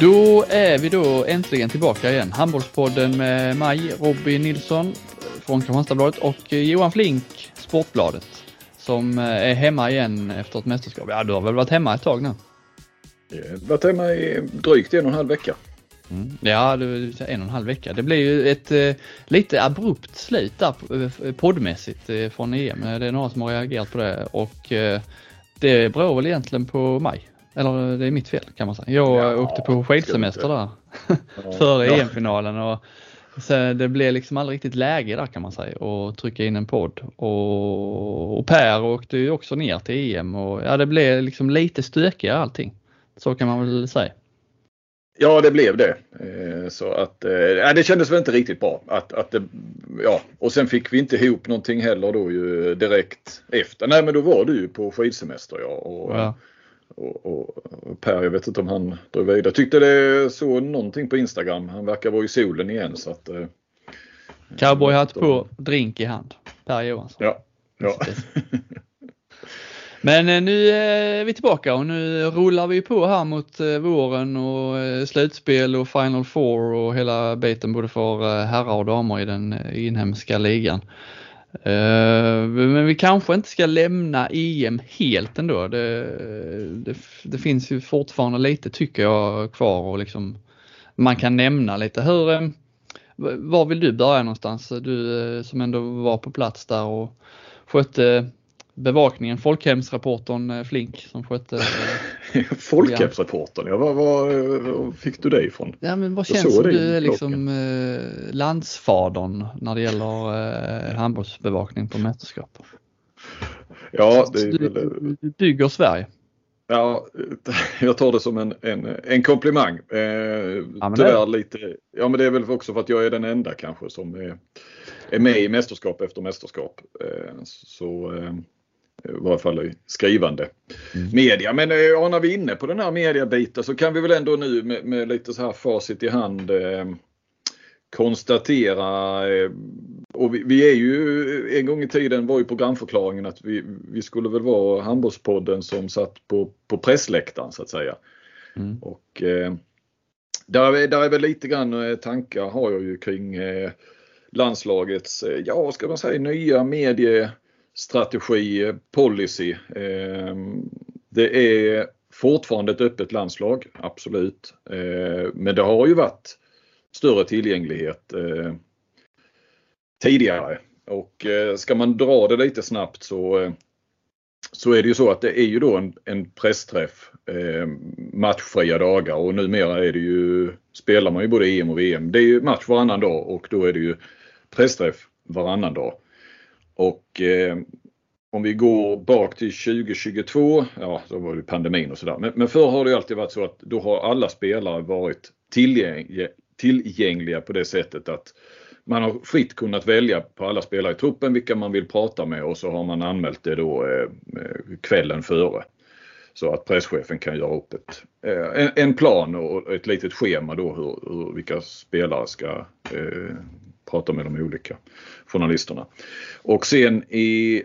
Då är vi då äntligen tillbaka igen. Handbollspodden med mig, Robin Nilsson från Kristianstadsbladet och Johan Flink, Sportbladet, som är hemma igen efter ett mästerskap. Ja, du har väl varit hemma ett tag nu? Jag har varit hemma i drygt en och en halv vecka. Mm. Ja, en och en halv vecka. Det blir ju ett eh, lite abrupt slut där eh, poddmässigt eh, från EM. Det är några som har reagerat på det och eh, det beror väl egentligen på mig. Eller det är mitt fel kan man säga. Jag ja, åkte på skidsemester där före ja. EM-finalen och så det blev liksom aldrig riktigt läge där kan man säga och trycka in en podd. Och, och Per åkte ju också ner till EM och ja, det blev liksom lite stökigare allting. Så kan man väl säga. Ja, det blev det. Eh, så att, äh, det kändes väl inte riktigt bra. Att, att det, ja. Och sen fick vi inte ihop någonting heller då ju direkt efter. Nej, men då var du ju på skidsemester ja. Och, ja. Och, och, Per, jag vet inte om han drog vidare. Jag tyckte det såg någonting på Instagram. Han verkar vara i solen igen så att. Eh, Cowboyhatt på, drink i hand. Per Johansson. Ja. ja. Men eh, nu är vi tillbaka och nu rullar vi på här mot eh, våren och eh, slutspel och Final Four och hela biten både för herrar och damer i den inhemska ligan. Eh, men vi kanske inte ska lämna EM helt ändå. Det, det, det finns ju fortfarande lite tycker jag kvar och liksom man kan nämna lite. Hur, eh, var vill du börja någonstans? Du eh, som ändå var på plats där och skötte bevakningen, folkhemsreportern eh, Flink som skötte eh, Folkhemsreportern, ja vad, vad, fick du det ifrån? Ja men vad känns som du är liksom eh, landsfadern när det gäller eh, handbollsbevakning på mästerskap? Ja, det är du, väl... du bygger Sverige. Ja, jag tar det som en, en, en komplimang. Eh, ja, tyvärr lite, ja men det är väl också för att jag är den enda kanske som är, är med i mästerskap efter mästerskap. Eh, så eh, i varje fall i skrivande mm. media. Men eh, ja, när vi är inne på den här mediabiten så kan vi väl ändå nu med, med lite så här facit i hand eh, konstatera eh, och vi, vi, är ju en gång i tiden var ju programförklaringen att vi, vi skulle väl vara Handbollspodden som satt på, på pressläktaren så att säga. Mm. Och eh, där, där är väl lite grann eh, tankar har jag ju kring eh, landslagets, ja ska man säga, nya medie strategi, policy. Ehm, det är fortfarande ett öppet landslag, absolut. Ehm, men det har ju varit större tillgänglighet eh, tidigare. Och eh, ska man dra det lite snabbt så, eh, så är det ju så att det är ju då en, en pressträff ehm, matchfria dagar och numera är det ju, spelar man ju både EM och VM. Det är ju match varannan dag och då är det ju pressträff varannan dag. Och eh, om vi går bak till 2022, ja då var det pandemin och sådär. Men, men förr har det alltid varit så att då har alla spelare varit tillgängliga, tillgängliga på det sättet att man har fritt kunnat välja på alla spelare i truppen vilka man vill prata med och så har man anmält det då eh, eh kvällen före. Så att presschefen kan göra upp ett, eh, en, en, plan och ett litet schema då hur, hur vilka spelare ska eh, prata med de olika journalisterna. Och sen i,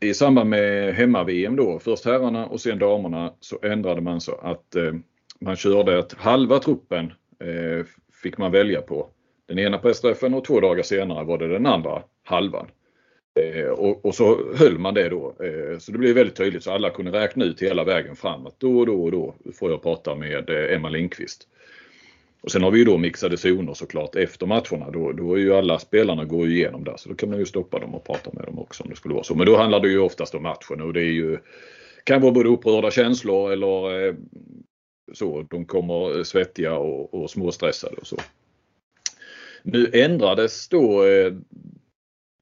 i samband med hemma-VM då, först herrarna och sen damerna, så ändrade man så att eh, man körde att halva truppen eh, fick man välja på den ena pressträffen och två dagar senare var det den andra halvan. Eh, och, och, så höll man det då. Eh, så det blev väldigt tydligt så alla kunde räkna ut hela vägen fram att då och då och då får jag prata med eh, Emma Lindqvist. Och sen har vi ju då mixade zoner såklart efter matcherna. Då, då är ju alla spelarna går igenom där så då kan man ju stoppa dem och prata med dem också om det skulle vara så. Men då handlar det ju oftast om matchen och det är ju kan vara både upprörda känslor eller eh, så. De kommer svettiga och, och småstressade och så. Nu ändrades då eh,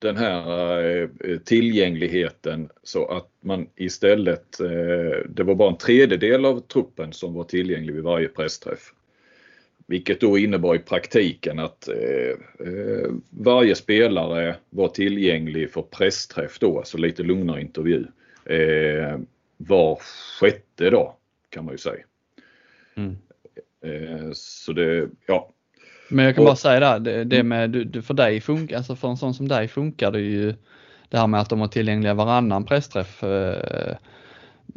den här eh, tillgängligheten så att man istället, eh, det var bara en tredjedel av truppen som var tillgänglig vid varje pressträff. Vilket då innebar i praktiken att eh, eh, varje spelare var tillgänglig för pressträff då, alltså lite lugnare intervju. Eh, var sjätte dag kan man ju säga. Mm. Eh, så det, ja. Men jag kan bara säga där, det, det med, för dig funkar, alltså för en sån som dig funkar det ju det här med att de var tillgängliga varannan pressträff.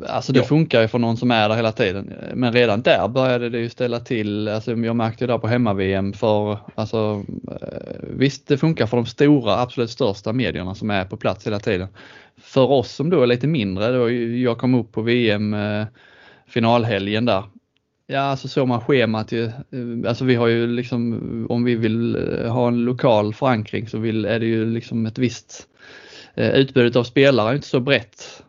Alltså det ja. funkar ju för någon som är där hela tiden. Men redan där började det ju ställa till, alltså jag märkte det där på hemma-VM för, alltså eh, visst det funkar för de stora, absolut största medierna som är på plats hela tiden. För oss som då är lite mindre, då jag kom upp på VM eh, finalhelgen där. Ja, alltså såg man schemat ju, eh, alltså vi har ju liksom, om vi vill ha en lokal förankring så vill, är det ju liksom ett visst utbudet av spelare är inte så brett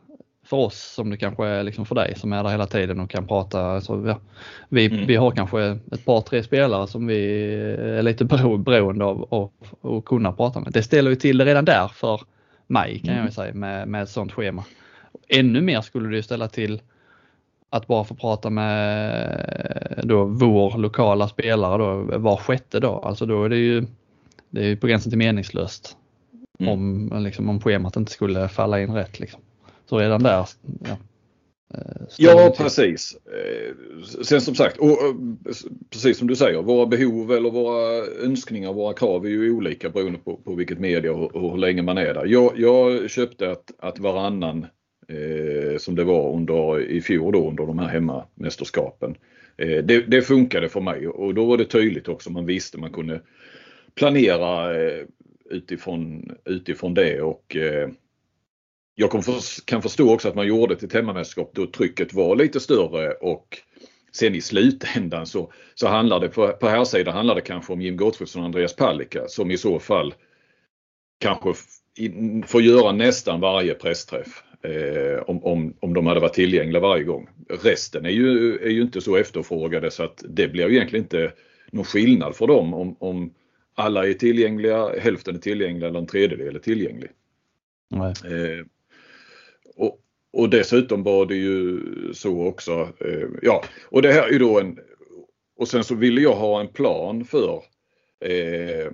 för oss som det kanske är liksom för dig som är där hela tiden och kan prata. Alltså, ja, vi, mm. vi har kanske ett par, tre spelare som vi är lite beroende av att kunna prata med. Det ställer ju till det redan där för mig kan mm. jag säga med, med ett sånt schema. Ännu mer skulle det ställa till att bara få prata med då vår lokala spelare då var sjätte dag. Alltså då är det ju det är på gränsen till meningslöst mm. om, liksom, om schemat inte skulle falla in rätt. Liksom. Så redan där ja, eh, Ja precis. Eh, sen som sagt, och, precis som du säger, våra behov eller våra önskningar, våra krav är ju olika beroende på, på vilket media och, och hur länge man är där. Jag, jag köpte att, att varannan eh, som det var under i fjol då under de här hemmamästerskapen. Eh, det, det funkade för mig och då var det tydligt också. Man visste man kunde planera eh, utifrån, utifrån det och eh, jag kan förstå också att man gjorde till ett hemmamästerskap då trycket var lite större och sen i slutändan så, så handlar det på, på här sidan handlar det kanske om Jim Gottfridsson och Andreas Palicka som i så fall kanske får göra nästan varje pressträff eh, om, om, om de hade varit tillgängliga varje gång. Resten är ju, är ju inte så efterfrågade så att det blir egentligen inte någon skillnad för dem om, om alla är tillgängliga, hälften är tillgängliga eller en tredjedel är tillgänglig. Eh, och, dessutom var det ju så också, eh, ja, och det här är då en, och sen så ville jag ha en plan för eh,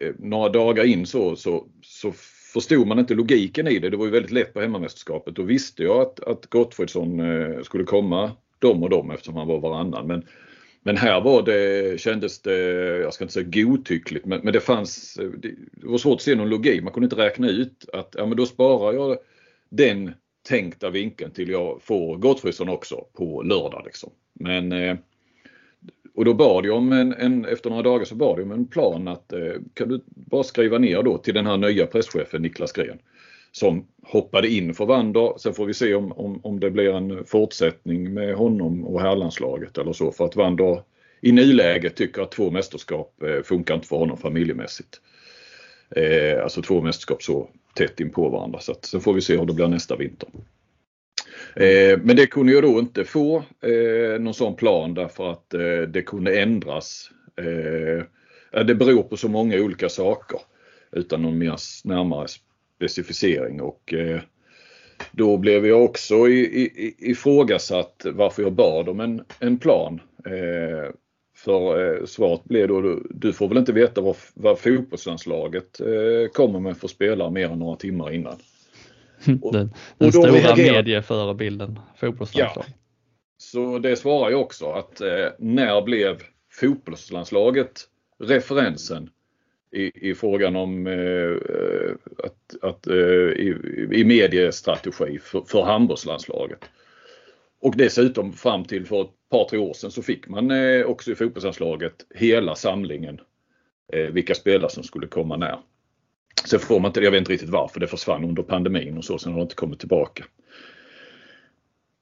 eh, några dagar in så, så, så förstod man inte logiken i det. Det var ju väldigt lätt på hemmamästerskapet. Då visste jag att, att Gottfridsson eh, skulle komma dem och dem eftersom han var varannan. Men, men här var det, kändes det, jag ska inte säga godtyckligt, men, men det fanns, eh, det var svårt att se någon logik. Man kunde inte räkna ut att ja, men då sparar jag den tänkta vinkeln till jag får Gottfridsson också på lördag. Liksom. Men, eh, och då bad jag om en, en, efter några dagar så bad jag om en plan att eh, kan du bara skriva ner då till den här nya presschefen Niklas Gren som hoppade in för Wander. Sen får vi se om, om, om det blir en fortsättning med honom och herrlandslaget eller så för att Wander i nuläget tycker att två mästerskap eh, funkar inte för honom familjemässigt. Eh, alltså två mästerskap så tätt in på varandra. Så att, så får vi se hur det blir nästa vinter. Eh, men det kunde jag då inte få eh, någon sån plan därför att eh, det kunde ändras. Eh, det beror på så många olika saker utan någon mer närmare specificering och eh, då blev jag också ifrågasatt varför jag bad om en, en plan. Eh, Eh, för eh, svaret blev då, du, du får väl inte veta vad, vad fotbollslandslaget eh, kommer med för spelare mer än några timmar innan. Och, den den och stora reagerar... medieförebilden, fotbollslandslaget. Ja. Så det svarar jag också att eh, när blev fotbollslandslaget referensen i, i frågan om eh, att, att eh, i, i mediestrategi för, för handbollslandslaget. Och dessutom fram till för ett par, tre år sedan så fick man eh, också i fotbollsanslaget hela samlingen eh, vilka spelare som skulle komma när. Sen får man inte, jag vet inte riktigt varför, det försvann under pandemin och så, sen har det inte kommit tillbaka.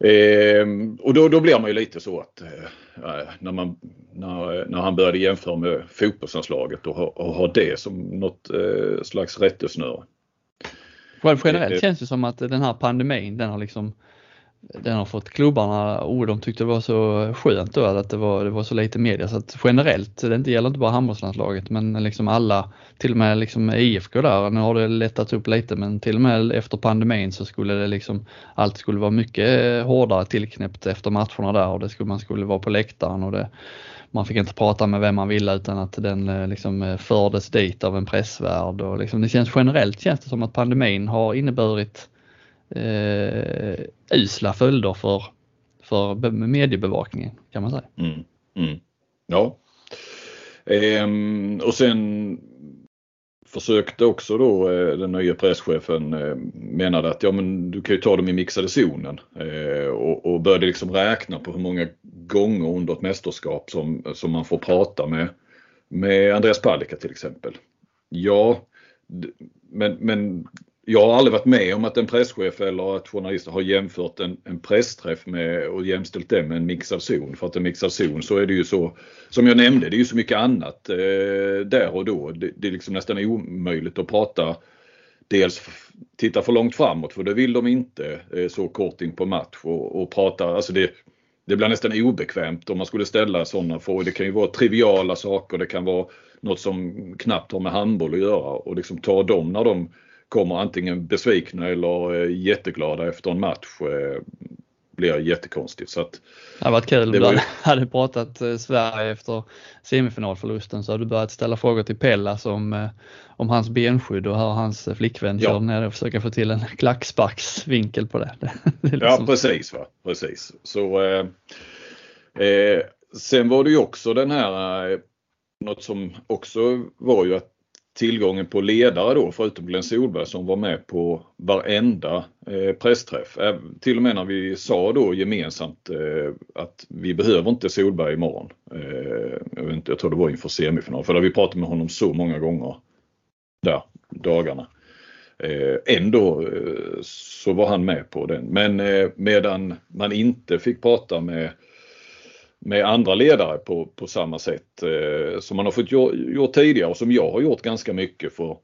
Eh, och då, då blir man ju lite så att eh, när, man, när, när han började jämföra med fotbollsanslaget och ha, och ha det som något eh, slags rättesnöre. Generellt eh, känns det som att den här pandemin den har liksom den har fått klubbarna, oh, de tyckte det var så skönt då att det var, det var så lite media. Så att generellt, det gäller inte bara handbollslandslaget men liksom alla, till och med liksom IFK där, nu har det lättat upp lite men till och med efter pandemin så skulle det liksom, allt skulle vara mycket hårdare tillknäppt efter matcherna där och det skulle, man skulle vara på läktaren och det, man fick inte prata med vem man ville utan att den eh, liksom eh, fördes dit av en pressvärd och liksom, det känns generellt känns det som att pandemin har inneburit eh, usla följder för, för mediebevakningen kan man säga. Mm, mm. Ja. Ehm, och sen försökte också då eh, den nya presschefen eh, menade att ja men du kan ju ta dem i mixade zonen eh, och, och började liksom räkna på hur många gånger under ett mästerskap som, som man får prata med, med Andreas Palicka till exempel. Ja, men, men jag har aldrig varit med om att en presschef eller att journalister har jämfört en, en pressträff med och jämställt det med en mixad zon. För att en mixad zon så är det ju så, som jag nämnde, det är ju så mycket annat eh, där och då. Det, det, är liksom nästan omöjligt att prata dels titta för långt framåt för det vill de inte eh, så kort in på match och, och prata, alltså det, det blir nästan obekvämt om man skulle ställa sådana frågor. Det kan ju vara triviala saker, det kan vara något som knappt har med handboll att göra och liksom ta dem när de kommer antingen besvikna eller eh, jätteglada efter en match eh, blir jättekonstigt. Så att, det hade varit kul om du ju... hade pratat eh, Sverige efter semifinalförlusten så hade du börjat ställa frågor till Pellas om, om hans benskydd och hur hans flickvän ja. kör ner och försöka få till en klacksparksvinkel på det. det liksom... Ja precis. Va? precis. Så, eh, eh, sen var det ju också den här, eh, något som också var ju att tillgången på ledare då, förutom Glenn Solberg som var med på varenda eh, pressträff. Till och med när vi sa då gemensamt eh, att vi behöver inte Solberg imorgon. Eh, jag, inte, jag tror det var inför semifinal, för där vi pratat med honom så många gånger där dagarna. Eh, ändå eh, så var han med på den. Men eh, medan man inte fick prata med med andra ledare på, på samma sätt eh, som man har fått gjort tidigare och som jag har gjort ganska mycket för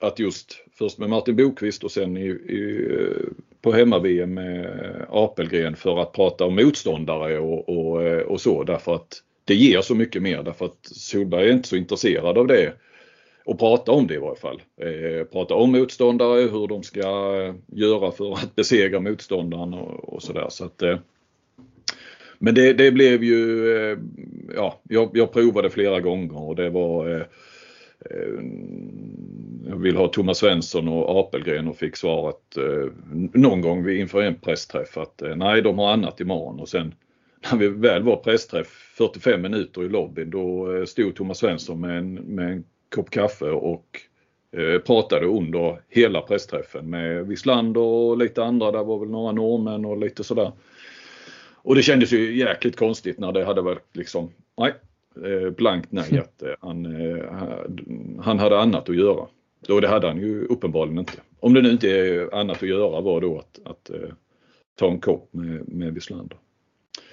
att just först med Martin Bokvist och sen i, i, eh, på hemma-VM med Apelgren för att prata om motståndare och, och, eh, och, så därför att det ger så mycket mer därför att Solberg är inte så intresserad av det och prata om det i varje fall. Eh, prata om motståndare, hur de ska göra för att besegra motståndaren och, och sådär. Så att, eh, men det, det blev ju, eh, ja, jag, jag provade flera gånger och det var eh, eh, jag vill ha Thomas Svensson och Apelgren och fick svaret eh, någon gång inför en pressträff att eh, nej, de har annat imorgon och sen när vi väl var pressträff 45 minuter i lobbyn då stod Thomas Svensson med en, med en kopp kaffe och eh, pratade under hela pressträffen med Wislander och lite andra. Där var väl några norrmän och lite sådär. Och det kändes ju jäkligt konstigt när det hade varit liksom, nej, eh, blankt nej att eh, han, eh, han hade annat att göra. Och det hade han ju uppenbarligen inte. Om det nu inte är annat att göra var då att, att ta en kopp med, med Wislander.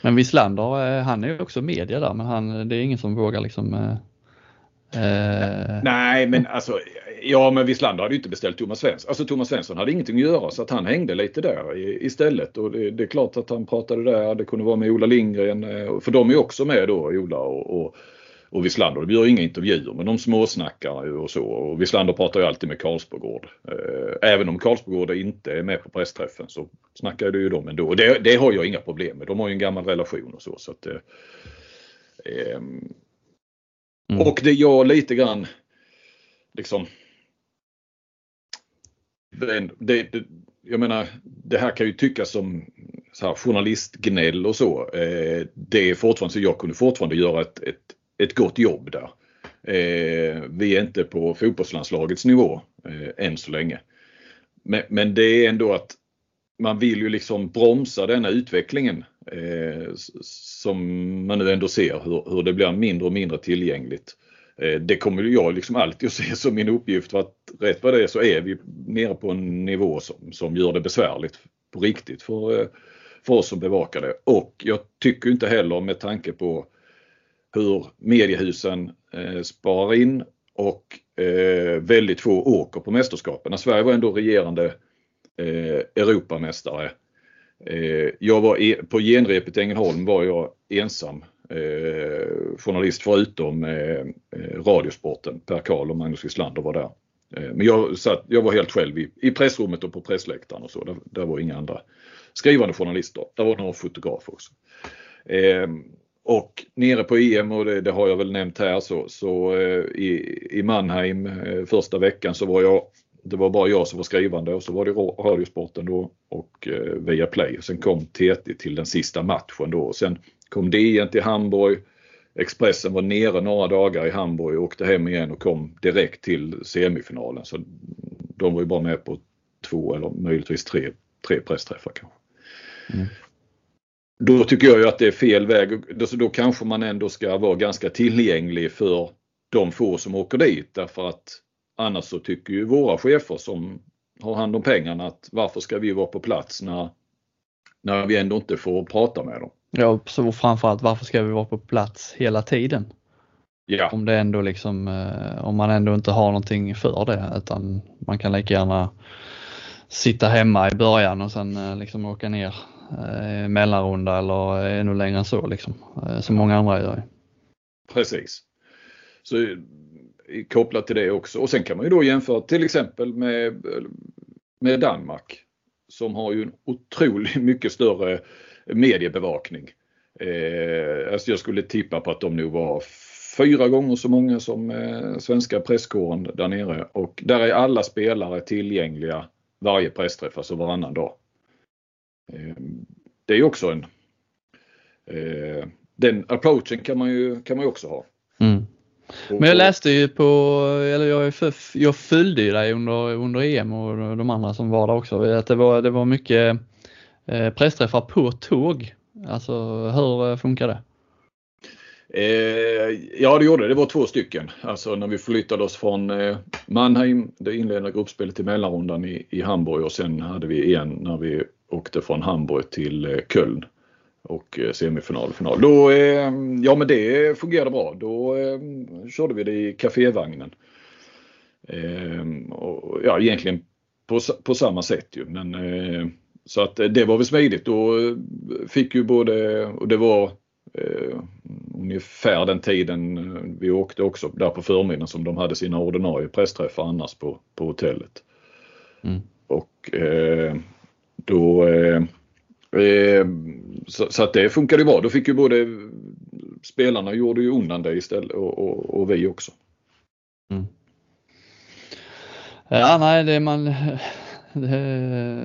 Men Wislander, han är ju också media där men han, det är ingen som vågar liksom Eh... Nej men alltså, ja men Wislander hade ju inte beställt Thomas Svensson. Alltså Thomas Svensson hade ingenting att göra så att han hängde lite där istället. Och det, det, är klart att han pratade där, det kunde vara med Ola Lindgren. Eh, för de är också med då, Ola och, och, och Wislander. Det blir inga intervjuer men de småsnackar och så. Och Wislander pratar ju alltid med Karlsbogård. Eh, även om Karlsbogård inte är med på pressträffen så snackar du ju de ändå. Och det, det har jag inga problem med. De har ju en gammal relation och så. så att, eh, Mm. Och det jag lite grann liksom det, det, jag menar, det här kan ju tyckas som så här, journalistgnäll och så. Eh, det är fortfarande så jag kunde fortfarande göra ett, ett, ett gott jobb där. Eh, vi är inte på fotbollslandslagets nivå eh, än så länge. Men, men, det är ändå att man vill ju liksom bromsa denna utvecklingen eh, som man nu ändå ser hur, hur det blir mindre och mindre tillgängligt. Eh, det kommer jag liksom alltid att se som min uppgift för att rätt vad det är så är vi nere på en nivå som, som gör det besvärligt på riktigt för, eh, för oss som bevakar det. Och jag tycker inte heller med tanke på hur mediehusen eh, sparar in och eh, väldigt få åker på mästerskapen. Sverige var ändå regerande eh, Europamästare. Eh, jag var e på genrepet i Ängelholm var jag ensam eh, journalist förutom eh, eh, Radiosporten. Per Karl och Magnus Wislander var där. Eh, men jag, satt, jag var helt själv i, i pressrummet och på pressläktaren och så. Där, där var inga andra skrivande journalister. Där var några fotografer också. Eh, och nere på EM, och det, det, har jag väl nämnt här, så, så eh, i, i Mannheim eh, första veckan så var jag det var bara jag som var skrivande och så var det Radiosporten då och eh, via Play. Sen kom TT till den sista matchen då och sen kom DN till Hamburg. Expressen var nere några dagar i Hamburg och åkte hem igen och kom direkt till semifinalen. Så de var ju bara med på två eller möjligtvis tre, tre pressträffar kanske. Mm. Då tycker jag ju att det är fel väg. Så då kanske man ändå ska vara ganska tillgänglig för de få som åker dit därför att annars så tycker ju våra chefer som har hand om pengarna att varför ska vi vara på plats när, när vi ändå inte får prata med dem. Ja, så framförallt varför ska vi vara på plats hela tiden? Ja. Om det ändå liksom, eh, om man ändå inte har någonting för det utan man kan lika gärna sitta hemma i början och sen eh, liksom åka ner eh, mellanrunda eller ännu längre än så liksom. Som många andra gör. Precis. Så kopplat till det också. Och sen kan man ju då jämföra till exempel med, med Danmark som har ju en otroligt mycket större mediebevakning. Eh, alltså jag skulle tippa på att de nog var fyra gånger så många som eh, svenska presskåren där nere och där är alla spelare tillgängliga varje pressträff, alltså varannan dag. Eh, det är också en eh, den approachen kan man ju, kan man ju också ha. Mm. Men jag läste ju på, eller jag, jag följde ju dig under, under EM och de andra som var där också, att det var, det var mycket eh, pressträffar på tåg. Alltså hur eh, funkar det? Eh, ja det gjorde det. Det var två stycken. Alltså när vi flyttade oss från eh, Mannheim, det inledande gruppspelet till mellanrundan i, i Hamburg och sen hade vi en när vi åkte från Hamburg till eh, Köln och eh, semifinal och final. Då, eh, ja men det fungerade bra. Då eh, körde vi det i kafévagnen. Eh, och, ja egentligen på, på samma sätt ju men eh, så att det var väl smidigt. Då fick ju både, och det var eh, ungefär den tiden vi åkte också där på förmiddagen som de hade sina ordinarie pressträffar annars på, på hotellet. Mm. Och eh, då eh, Eh, så, så, att det funkade bra. Då fick ju både spelarna gjorde ju undan det istället och, och, och vi också. Mm. Ja, nej, det man. Det,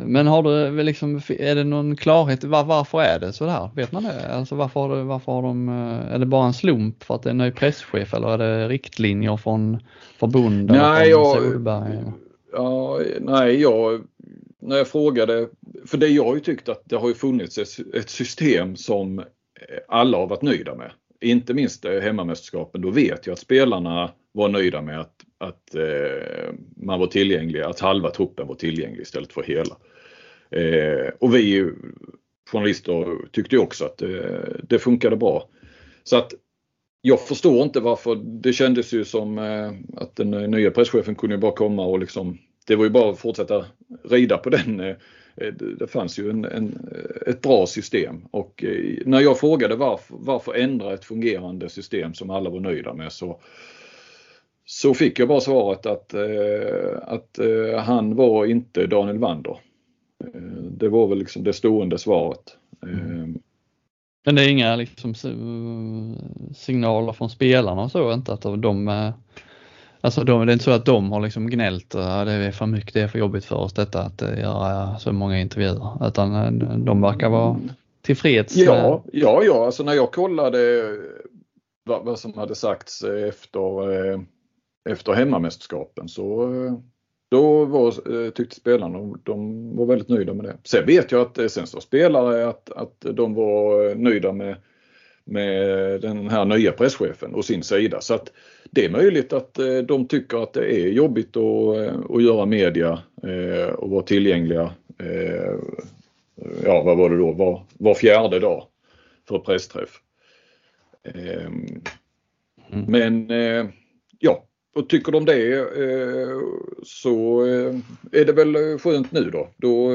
men har du liksom, är det någon klarhet var, varför är det så här? Vet man det? Alltså varför, har, varför har de, eh, är det bara en slump för att det är en ny presschef eller är det riktlinjer från förbundet? Nej, jag, ja, nej, jag när jag frågade, för det jag har ju tyckt att det har ju funnits ett system som alla har varit nöjda med. Inte minst hemmamästerskapen, då vet jag att spelarna var nöjda med att, att eh, man var tillgänglig, att halva truppen var tillgänglig istället för hela. Eh, och vi journalister tyckte också att eh, det funkade bra. Så att jag förstår inte varför det kändes ju som eh, att den nya presschefen kunde bara komma och liksom det var ju bara att fortsätta rida på den. Eh, det fanns ju en, en, ett bra system och eh, när jag frågade varför, varför ändra ett fungerande system som alla var nöjda med så, så fick jag bara svaret att, eh, att han var inte Daniel Wander. Det var väl liksom det stående svaret. Mm. Men det är inga liksom, signaler från spelarna och så inte att de Alltså de, det är inte så att de har liksom gnällt, att det är för mycket, det är för jobbigt för oss detta att eh, göra så många intervjuer. Utan eh, de verkar vara tillfreds. Ja, ja, ja, alltså när jag kollade vad, vad som hade sagts efter, eh, efter hemmamästerskapen så då var, tyckte spelarna de var väldigt nöjda med det. Sen vet jag att sen så spelare att, att de var nöjda med, med den här nya presschefen och sin sida. Så att det är möjligt att eh, de tycker att det är jobbigt att, eh, att göra media eh, och vara tillgängliga. Ja, vad var det då? Var, var fjärde dag för pressträff. Mm. Men ja, och tycker de det så är det väl skönt nu då. då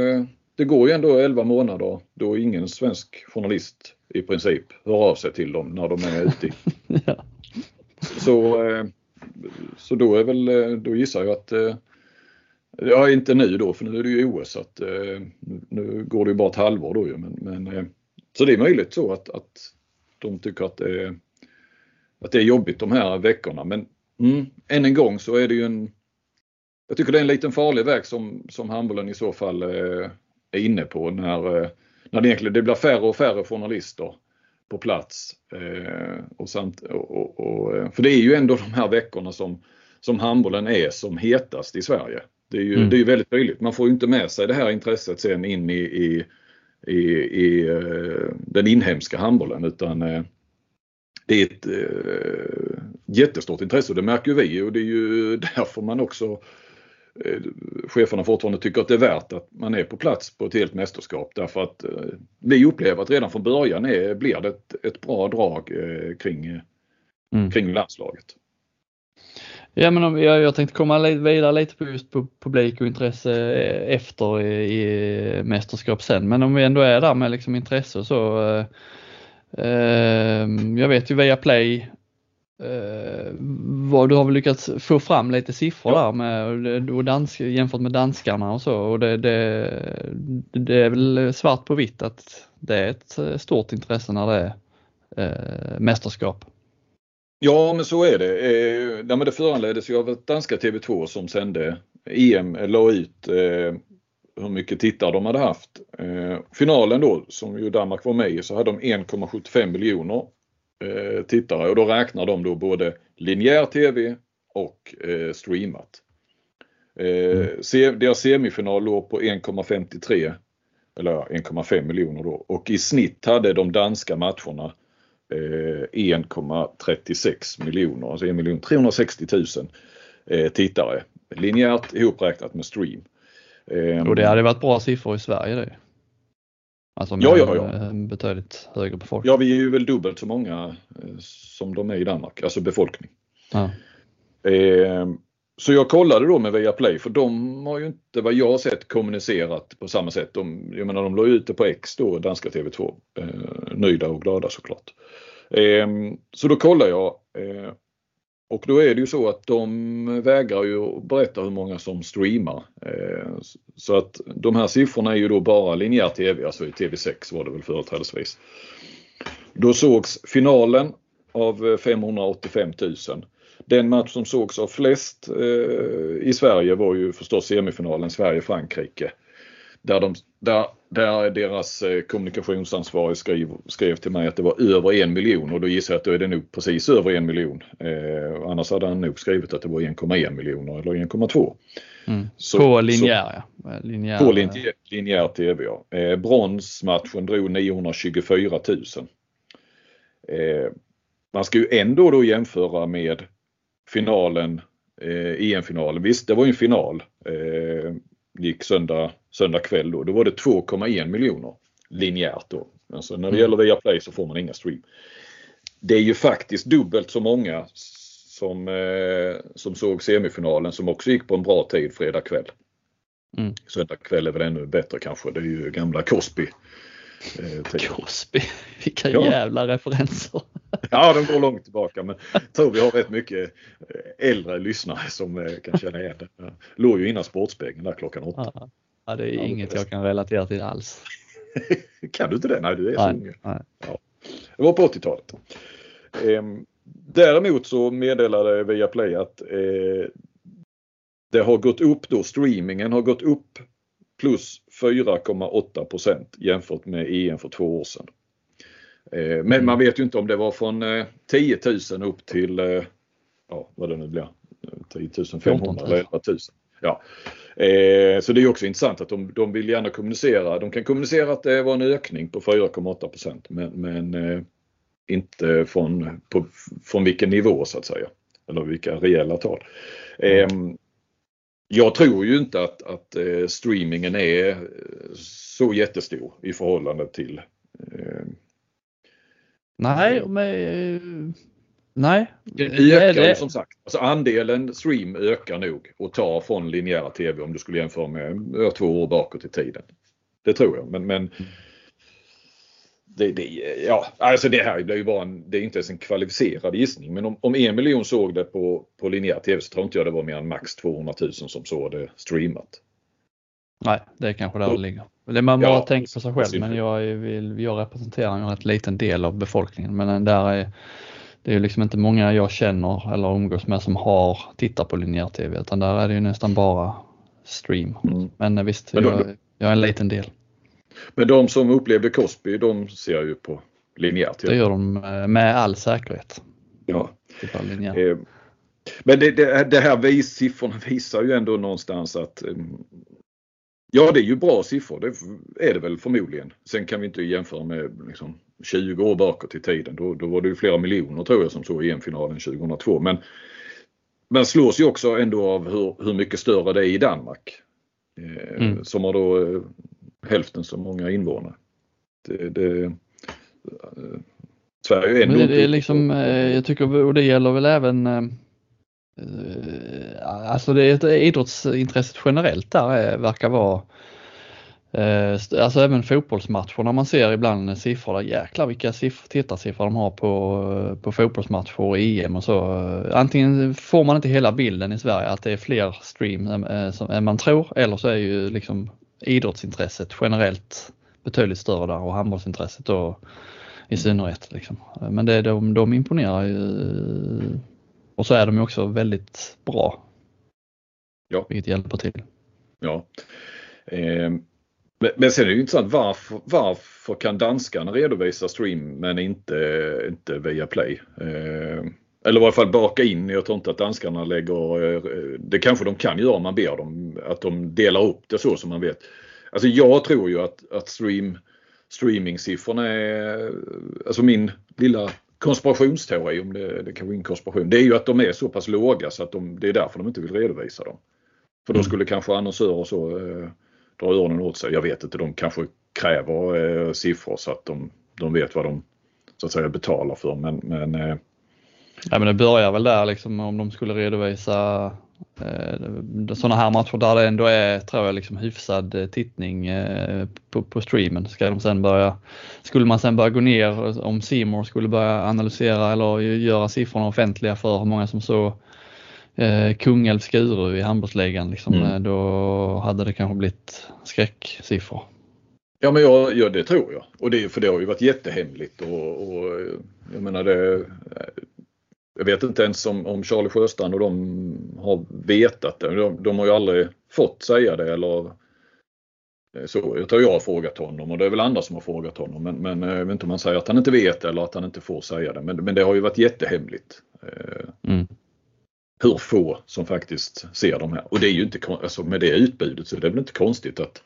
det går ju ändå 11 månader då ingen svensk journalist i princip hör av sig till dem när de är ute. ja. Så, eh, så då är väl, eh, då gissar jag att eh, Ja, inte nu då för nu är det ju OS så att nu går det ju bara ett halvår då ju. Men, men, så det är möjligt så att, att de tycker att det, är, att det är jobbigt de här veckorna. Men mm, än en gång så är det ju en Jag tycker det är en liten farlig väg som, som handbollen i så fall är inne på när, när det egentligen det blir färre och färre journalister på plats. Eh, och samt, och, och, eh, för det är ju ändå de här veckorna som, som handbollen är som hetast i Sverige. Det är ju mm. det är väldigt tydligt. Man får ju inte med sig det här intresset sen in i, i, i, i uh, den inhemska handbollen utan uh, det är ett uh, jättestort intresse och det märker vi och det är ju därför man också Eh, cheferna fortfarande tycker att det är värt att man är på plats på ett helt mästerskap därför att eh, vi upplever att redan från början är, blir det ett, ett bra drag eh, kring, mm. kring landslaget. Ja men om, jag, jag tänkte komma vidare lite på just på publik och intresse efter i, i mästerskap sen men om vi ändå är där med liksom intresse så eh, jag vet ju via Play Eh, vad du har väl lyckats få fram lite siffror ja. där med och dansk, jämfört med danskarna och så och det, det, det, är väl svart på vitt att det är ett stort intresse när det är eh, mästerskap. Ja men så är det. Eh, det föranleddes ju av danska TV2 som sände EM, la ut eh, hur mycket tittare de hade haft. Eh, finalen då som ju Danmark var med i så hade de 1,75 miljoner eh, tittare och då räknar de då både linjär TV och eh, streamat. Eh, mm. deras semifinal låg på 1,53 eller 1,5 miljoner då och i snitt hade de danska matcherna 1,36 eh, miljoner, alltså 1 360 000 eh, tittare. Linjärt ihopräknat med stream. Och det hade varit bra siffror i Sverige det. Alltså med ja, ja, ja. en betydligt högre befolkning. Ja, vi är ju väl dubbelt så många eh, som de är i Danmark, alltså befolkning. Ja. Eh, så jag kollade då med Viaplay för de har ju inte vad jag har sett kommunicerat på samma sätt. De, jag menar de la ut det på X då, danska TV2. Eh, nöjda och glada såklart. Eh, så då kollar jag eh, och då är det ju så att de vägrar ju berätta hur många som streamar. Eh, så att de här siffrorna är ju då bara linjär TV, alltså i TV6 var det väl företrädesvis. Då sågs finalen av eh, 585 000. Den match som sågs av flest eh, i Sverige var ju förstås semifinalen Sverige-Frankrike. Där, de, där, där deras eh, kommunikationsansvarig skrev, skrev till mig att det var över en miljon och då gissar jag att då är det nog precis över en miljon. Eh, annars hade han nog skrivit att det var 1,1 miljoner eller 1,2. Mm. på linjär, ja. linjär På linjär, linjär TV ja. Eh, bronsmatchen drog 924 000. Eh, man ska ju ändå då jämföra med finalen, eh, EM-finalen. Visst, det var ju en final. Eh, gick söndag, söndag kväll då. Då var det 2,1 miljoner linjärt då. Alltså när det mm. gäller Viaplay så får man inga stream. Det är ju faktiskt dubbelt så många som, eh, som såg semifinalen som också gick på en bra tid fredag kväll. Mm. Söndag kväll är väl ännu bättre kanske. Det är ju gamla Cosby. Eh, Cosby, vilka ja. jävla referenser. ja, de går långt tillbaka men jag tror vi har rätt mycket eh, äldre lyssnare som eh, kan känna igen det. Låg ju innan Sportspegeln där klockan åtta. Ja, det är ja, inget det jag kan relatera till alls. kan du inte det? Nej, du är så ung. Ja. Det var på 80-talet. Ehm, däremot så meddelade Viaplay att det har gått upp då, streamingen har gått upp plus 4,8% jämfört med EM för två år sedan. Eh, men mm. man vet ju inte om det var från 10 eh, 000 upp till, eh, ja vad det nu blir, 10 500 eller 11 000. Ja. Så det är också intressant att de, de vill gärna kommunicera. De kan kommunicera att det var en ökning på 4,8 men, men inte från, på, från vilken nivå så att säga. Eller vilka reella tal. Mm jag tror ju inte att, att eh, streamingen är eh, så jättestor i förhållande till eh, Nej, men Nej. Det ökar det, som sagt. Alltså andelen stream ökar nog och tar från linjära TV om du skulle jämföra med två år bakåt i tiden. Det tror jag men, men mm det, det, ja, alltså det här blir ju bara en, det är inte ens en kvalificerad gissning. Men om, om en miljon såg det på, på linjär tv så tror inte jag det var mer än max 200 000 som såg det streamat. Nej, det är kanske där det ligger. Det man bara ja, tänker på sig själv men jag, vill, jag representerar en rätt liten del av befolkningen. Men där är, det är liksom inte många jag känner eller umgås med som har tittat på linjär tv utan där är det ju nästan bara stream. Mm. Men visst, men då, jag, jag är en liten del. Men de som upplevde Cosby, de ser ju på, linjärt. Det gör de med all säkerhet. Ja. Eh, men det, det, det här vis, siffrorna visar ju ändå någonstans att Ja det är ju bra siffror, det är det väl förmodligen. Sen kan vi inte jämföra med liksom, 20 år bakåt i tiden. Då, då var det ju flera miljoner tror jag som såg EM-finalen 2002. Men man slås ju också ändå av hur, hur mycket större det är i Danmark. Eh, mm. Som har då eh, hälften så många invånare. Det, det, eh, Sverige är ändå Men det är liksom, eh, jag tycker, och det gäller väl även eh, Alltså det är idrottsintresset generellt där verkar vara alltså även fotbollsmatcher när man ser ibland siffror, där, jäklar vilka siffror, tittarsiffror de har på, på fotbollsmatcher och EM och så. Antingen får man inte hela bilden i Sverige att det är fler stream än, än man tror eller så är ju liksom idrottsintresset generellt betydligt större där och handbollsintresset då i synnerhet. Liksom. Men det, de, de imponerar ju och så är de ju också väldigt bra. Ja. Vilket hjälper till. Ja. Eh, men, men sen är det ju intressant varför, varför kan danskarna redovisa stream men inte, inte via play? Eh, eller i varje fall baka in. Jag tror inte att danskarna lägger, eh, det kanske de kan göra om man ber dem, att de delar upp det så som man vet. Alltså jag tror ju att, att stream, streamingsiffrorna är, alltså min lilla konspirationsteori, om det, det kan vara en konspiration, det är ju att de är så pass låga så att de, det är därför de inte vill redovisa dem. För då mm. skulle kanske annonsörer så eh, dra öronen åt sig. Jag vet inte, de kanske kräver eh, siffror så att de, de vet vad de så att säga betalar för. Men, men, eh... ja, men det börjar väl där liksom om de skulle redovisa eh, sådana här matcher där det ändå är, tror jag, liksom hyfsad eh, tittning eh, på, på streamen. Ska de sen börja, skulle man sen börja gå ner, om Simor skulle börja analysera eller göra siffrorna offentliga för hur många som såg eh, Kungälv Skuru i handbollsligan liksom, mm. Eh, då hade det kanske blivit skräcksiffror. Ja men jag, ja, det tror jag. Och det, för det har ju varit jättehemligt och, och jag menar det jag vet inte ens om, om Charlie Sjöstrand och de har vetat det. De, de har ju aldrig fått säga det eller eh, så. Jag tror jag har frågat honom och det är väl andra som har frågat honom. Men, men jag vet inte om han säger att han inte vet eller att han inte får säga det. Men, men det har ju varit jättehemligt. Mm hur få som faktiskt ser de här. Och det är ju inte, alltså med det utbudet så är det väl inte konstigt att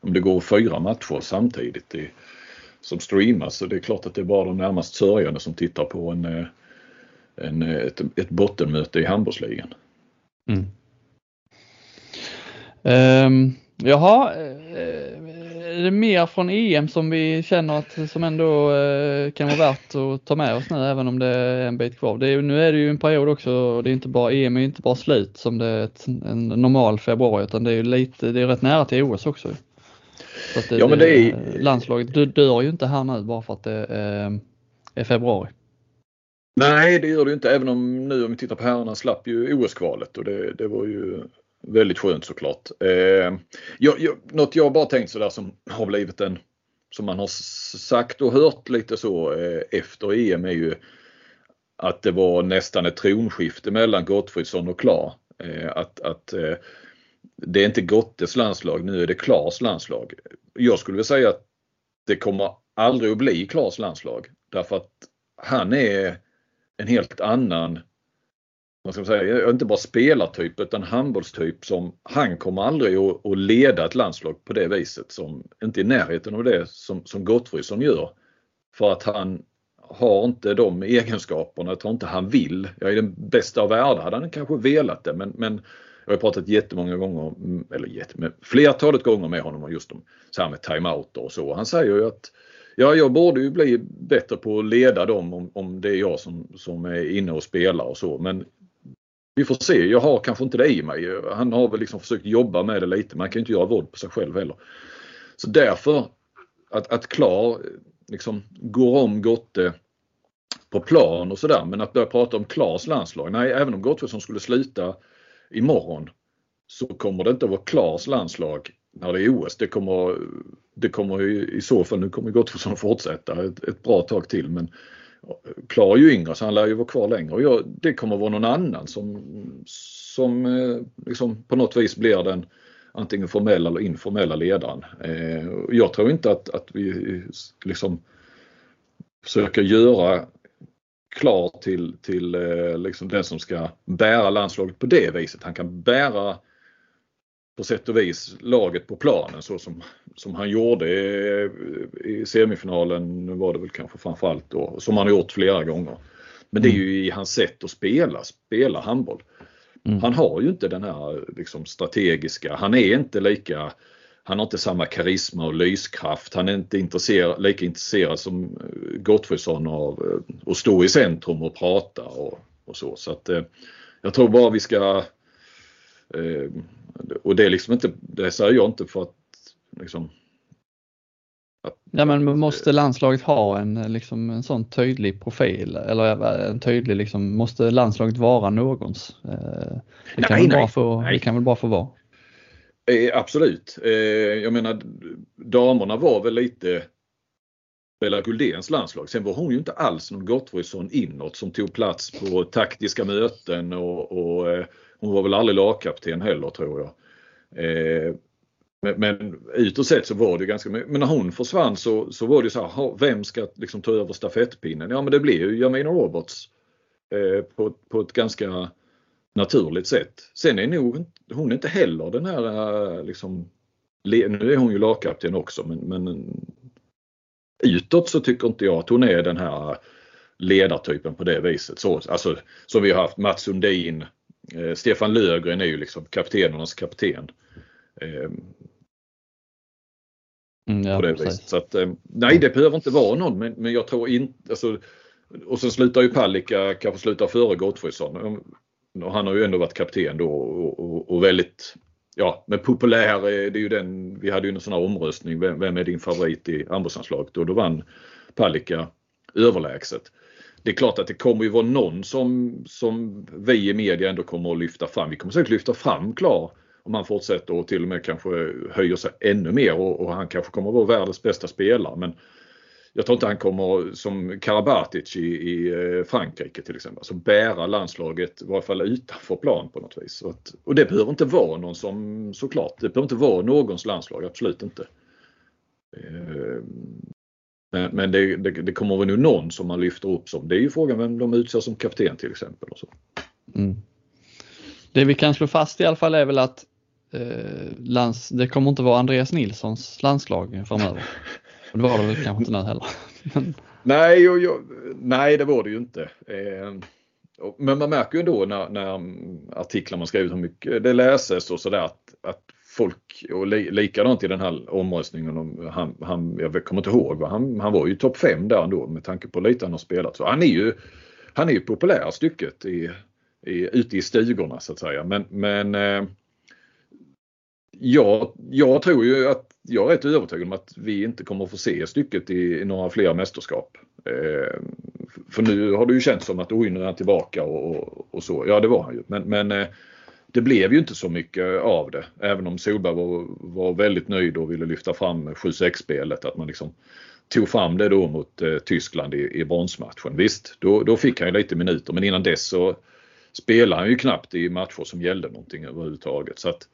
om det går fyra matcher samtidigt i, som streamas så det är klart att det är bara de närmast sörjande som tittar på en, eh, en, ett, ett bottenmöte i handbollsligan. Mm. Um, jaha, eh, är det mer från EM som vi känner att som ändå eh, kan vara värt att ta med oss nu även om det är en bit kvar? Det är, nu är det ju en period också, det är inte bara, EM är inte bara slut som det är ett, en normal februari utan det är ju lite, det är rätt nära till OS också. Så det, ja, men det är... Landslaget dör ju inte här nu bara för att det är, är februari. Nej det gör det inte även om nu om vi tittar på herrarna slapp ju OS-kvalet och det, det var ju Väldigt skönt såklart. Eh, jag, jag, något jag bara tänkt sådär som har blivit en, som man har sagt och hört lite så eh, efter EM är ju att det var nästan ett tronskifte mellan Gottfridsson och Klar. Eh, att att eh, det är inte Gottes landslag, nu är det Klars landslag. Jag skulle vilja säga att det kommer aldrig att bli Klars landslag därför att han är en helt annan vad ska man säga, inte bara spelartyp utan handbollstyp som han kommer aldrig att, att leda ett landslag på det viset som inte i närheten av det som, som Gottfridsson gör. För att han har inte de egenskaperna, jag tror inte han vill. Jag är den bästa av världar hade han kanske velat det men, men jag har pratat jättemånga gånger, mm, eller jättemånga, flertalet gånger med honom om just om så här med timeouter och så. Han säger ju att Ja, jag borde ju bli bättre på att leda dem om, om det är jag som, som är inne och spelar och så. Men vi får se. Jag har kanske inte det i mig. Han har väl liksom försökt jobba med det lite. Man kan inte göra våld på sig själv heller. Så därför att, att Klar liksom går om Gotte på plan och sådär. Men att börja prata om Klars landslag. Nej, även om Gottfridsson skulle sluta imorgon så kommer det inte att vara Klars landslag när det är OS. Det kommer, det kommer i, så fall, nu kommer Gottfridsson fortsätta ett, ett bra tag till men klarar ju yngre så han lär ju vara kvar längre och jag, det kommer vara någon annan som, som eh, liksom på något vis blir den antingen formella eller informella ledaren. Eh, jag tror inte att, att vi liksom försöker göra klar till, till eh, liksom den som ska bära landslaget på det viset. Han kan bära på sätt och vis laget på planen så som, som han gjorde i, i semifinalen var det väl kanske framförallt då, som han har gjort flera gånger. Men det är ju i hans sätt att spela, spela handboll. Mm. Han har ju inte den här liksom, strategiska, han är inte lika han har inte samma karisma och lyskraft. Han är inte intresserad, lika intresserad som eh, Gottfridsson av eh, att stå i centrum och prata och, och så. Så att, eh, jag tror bara vi ska och det är liksom inte, det säger jag inte för att liksom Ja men måste landslaget ha en, liksom, en sån tydlig profil eller en tydlig liksom, måste landslaget vara någons? Det kan, nej, väl, bara få, nej. Det kan väl bara få vara? Eh, absolut. Eh, jag menar damerna var väl lite Bella Guldéns landslag. Sen var hon ju inte alls någon Gottfridsson inåt som tog plats på taktiska möten och, och eh, hon var väl aldrig lagkapten heller tror jag. Eh, men, men utåt sett så var det ganska mycket. Men när hon försvann så, så var det så här, vem ska liksom ta över stafettpinnen? Ja men det blev ju Jamina Roberts eh, på, på ett ganska naturligt sätt. Sen är nog hon är inte heller den här eh, liksom, nu är hon ju lagkapten också men, men utåt så tycker inte jag att hon är den här ledartypen på det viset. Så, alltså, som vi har haft Mats Sundin, eh, Stefan Lögren är ju liksom kaptenernas kapten. Eh, mm, ja, på det viset. Så att, eh, nej, det behöver inte vara någon men, men jag tror inte, alltså, och sen slutar ju Palicka, kanske slutar före Gottfridsson. Och han har ju ändå varit kapten då och, och, och väldigt ja, men populär, det är ju den, vi hade ju en sån här omröstning, vem, vem är din favorit i handbollslandslaget? Och då vann Palicka överlägset. Det är klart att det kommer ju vara någon som, som vi i media ändå kommer att lyfta fram. Vi kommer säkert lyfta fram Klar om han fortsätter och till och med kanske höjer sig ännu mer och, och han kanske kommer att vara världens bästa spelare. Men jag tror inte han kommer som Karabatic i, i eh, Frankrike till exempel, alltså bära landslaget i varje fall utanför plan på något vis. Att, och det behöver inte vara någon som såklart, det behöver inte vara någons landslag, absolut inte. Eh, men, men det, det, det, kommer väl nu någon som man lyfter upp som, det är ju frågan vem de utser som kapten till exempel. Och så. Mm. Det vi kan slå fast i alla fall är väl att eh, lands, det kommer inte vara Andreas Nilssons landslag framöver. Det var det väl kanske inte nu heller. nej, och jag, nej, det var det ju inte. Eh, men man märker ju ändå när, när artiklar man skriver, hur mycket det läses och sådär att, att folk, och li, likadant i den här omröstningen, om han, han, jag kommer inte ihåg, han, han var ju topp 5 där ändå med tanke på lite han har spelat. Så han är ju, han är ju populär stycket i, i, ute i stugorna så att säga. Men, men eh, jag, jag tror ju att jag är rätt övertygad om att vi inte kommer att få se stycket i, i några fler mästerskap. Eh, för nu har det ju känts som att oj, nu är han tillbaka och, och, och, så. Ja, det var han ju. Men, men eh, det blev ju inte så mycket av det. Även om Solberg var, var väldigt nöjd och ville lyfta fram 7-6-spelet. Att man liksom tog fram det då mot eh, Tyskland i, i bronsmatchen. Visst, då, då fick han ju lite minuter men innan dess så spelade han ju knappt i matcher som gällde någonting överhuvudtaget. Så att, eh,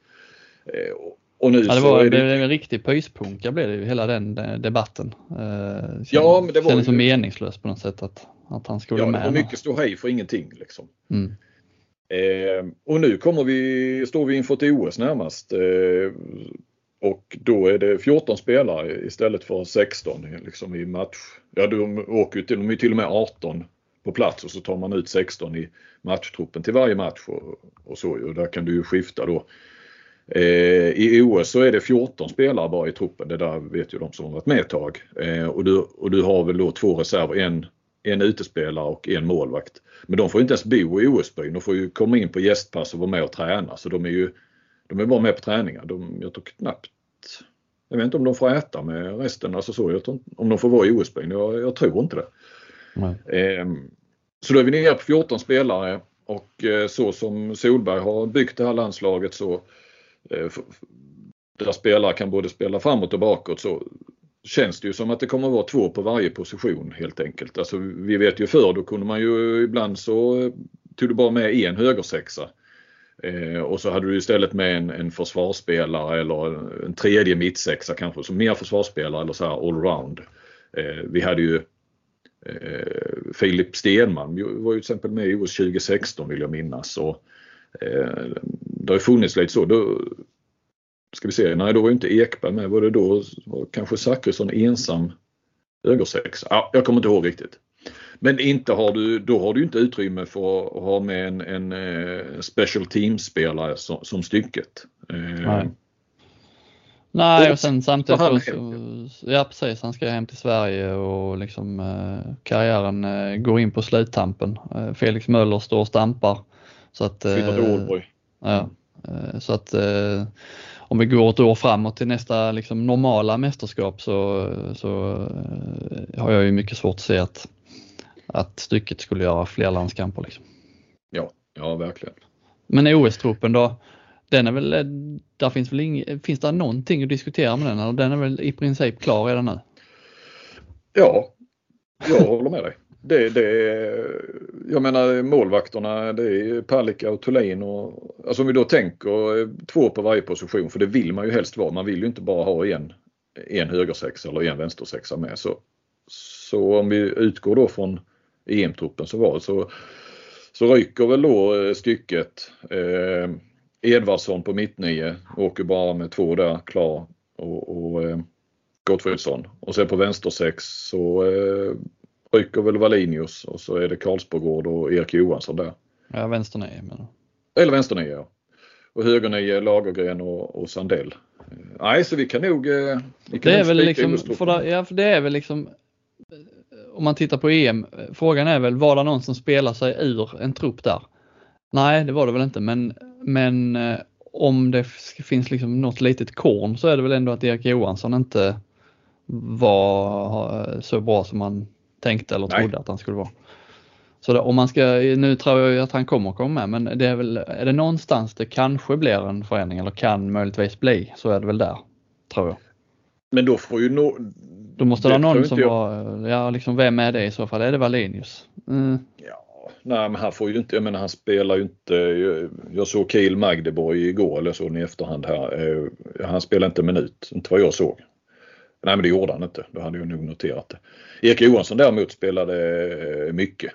och nu ja, det var, så det... en riktig pyspunka blev det ju, hela den eh, debatten. Eh, ja, men det var kändes ju... meningslöst på något sätt att, att han skulle ja, med. Ja, mycket stå hej för ingenting liksom. Mm. Eh, och nu kommer vi, står vi inför ett OS närmast. Eh, och då är det 14 spelare istället för 16 liksom i match. Ja, de åker till, de är till och med 18 på plats och så tar man ut 16 i matchtruppen till varje match och, och så. Och där kan du ju skifta då Eh, I OS så är det 14 spelare bara i truppen. Det där vet ju de som har varit med ett tag. Eh, och, du, och du har väl då två reserver, en, en utespelare och en målvakt. Men de får inte ens bo i OS-byn. De får ju komma in på gästpass och vara med och träna. Så de är ju de är bara med på träningar. De, jag tror knappt jag vet inte om de får äta med resten, alltså så, jag tror, om de får vara i OS-byn. Jag, jag, tror inte det. Eh, så då är vi nere på 14 spelare och eh, så som Solberg har byggt det här landslaget så Eh, Eh, där spelare kan både spela framåt och bakåt så känns det ju som att det kommer att vara två på varje position helt enkelt. Alltså, vi vet ju förr då kunde man ju ibland så tog du bara med en högersexa. Eh, och så hade du istället med en, en försvarsspelare eller en tredje mittsexa kanske, så mer försvarsspelare eller så här allround. Eh, vi hade ju Eh, Filip Stenman var ju till exempel med i OS 2016 vill jag minnas. Och, eh, det har funnits lite så. Då, ska vi se, nej då var ju inte Ekberg med. Var det då var kanske Zachrisson ensam högersex? Ja, jag kommer inte ihåg riktigt. Men inte har du, då har du inte utrymme för att ha med en, en uh, special team-spelare som, som stycket. Uh, nej. Nej, och sen samtidigt så, ja precis, han ska hem till Sverige och liksom eh, karriären eh, går in på sluttampen. Eh, Felix Möller står och stampar. Så att, eh, ja, eh, så att eh, om vi går ett år framåt till nästa liksom, normala mästerskap så, så eh, har jag ju mycket svårt att se att, att stycket skulle göra fler landskamper. Liksom. Ja, ja verkligen. Men OS-truppen då? Den är väl, där finns väl ing, finns det någonting att diskutera med den? Den är väl i princip klar redan nu? Ja, jag håller med dig. Det, det, jag menar målvakterna det är Palicka och Thulin och alltså om vi då tänker två på varje position för det vill man ju helst vara. Man vill ju inte bara ha en, en högersexa eller en vänstersexa med. Så, så om vi utgår då från EM-truppen så var det så, så ryker väl då eh, stycket eh, Edvardsson på mittnio åker bara med två där klar och, och eh, Gottfridsson. Och sen på vänstersex så eh, rycker väl Wallinius och så är det Karlsborgård och Erik Johansson där. Ja, vänsternio menar Eller vänsternio ja. Och högernio Lagergren och, och Sandell. Eh, nej, så vi kan nog... Eh, vi kan det är väl liksom, för det, ja, för det är väl liksom om man tittar på EM, frågan är väl var det någon som spelar sig ur en trupp där? Nej, det var det väl inte, men, men eh, om det finns liksom något litet korn så är det väl ändå att Erik Johansson inte var så bra som man tänkte eller trodde Nej. att han skulle vara. Så det, om man ska, nu tror jag att han kommer komma med, men det är väl, är det någonstans det kanske blir en förändring eller kan möjligtvis bli så är det väl där, tror jag. Men då får ju no, Då måste det vara någon som var, ja liksom vem är det i så fall? Är det Wallenius? Mm. Ja, nej men han får ju inte, jag menar han spelar ju inte, jag såg Kiel Magdeborg igår eller så i efterhand här. Eh, han spelar inte en minut, inte vad jag såg. Nej men det gjorde han inte, då hade jag nog noterat det. Erik Johansson däremot spelade eh, mycket.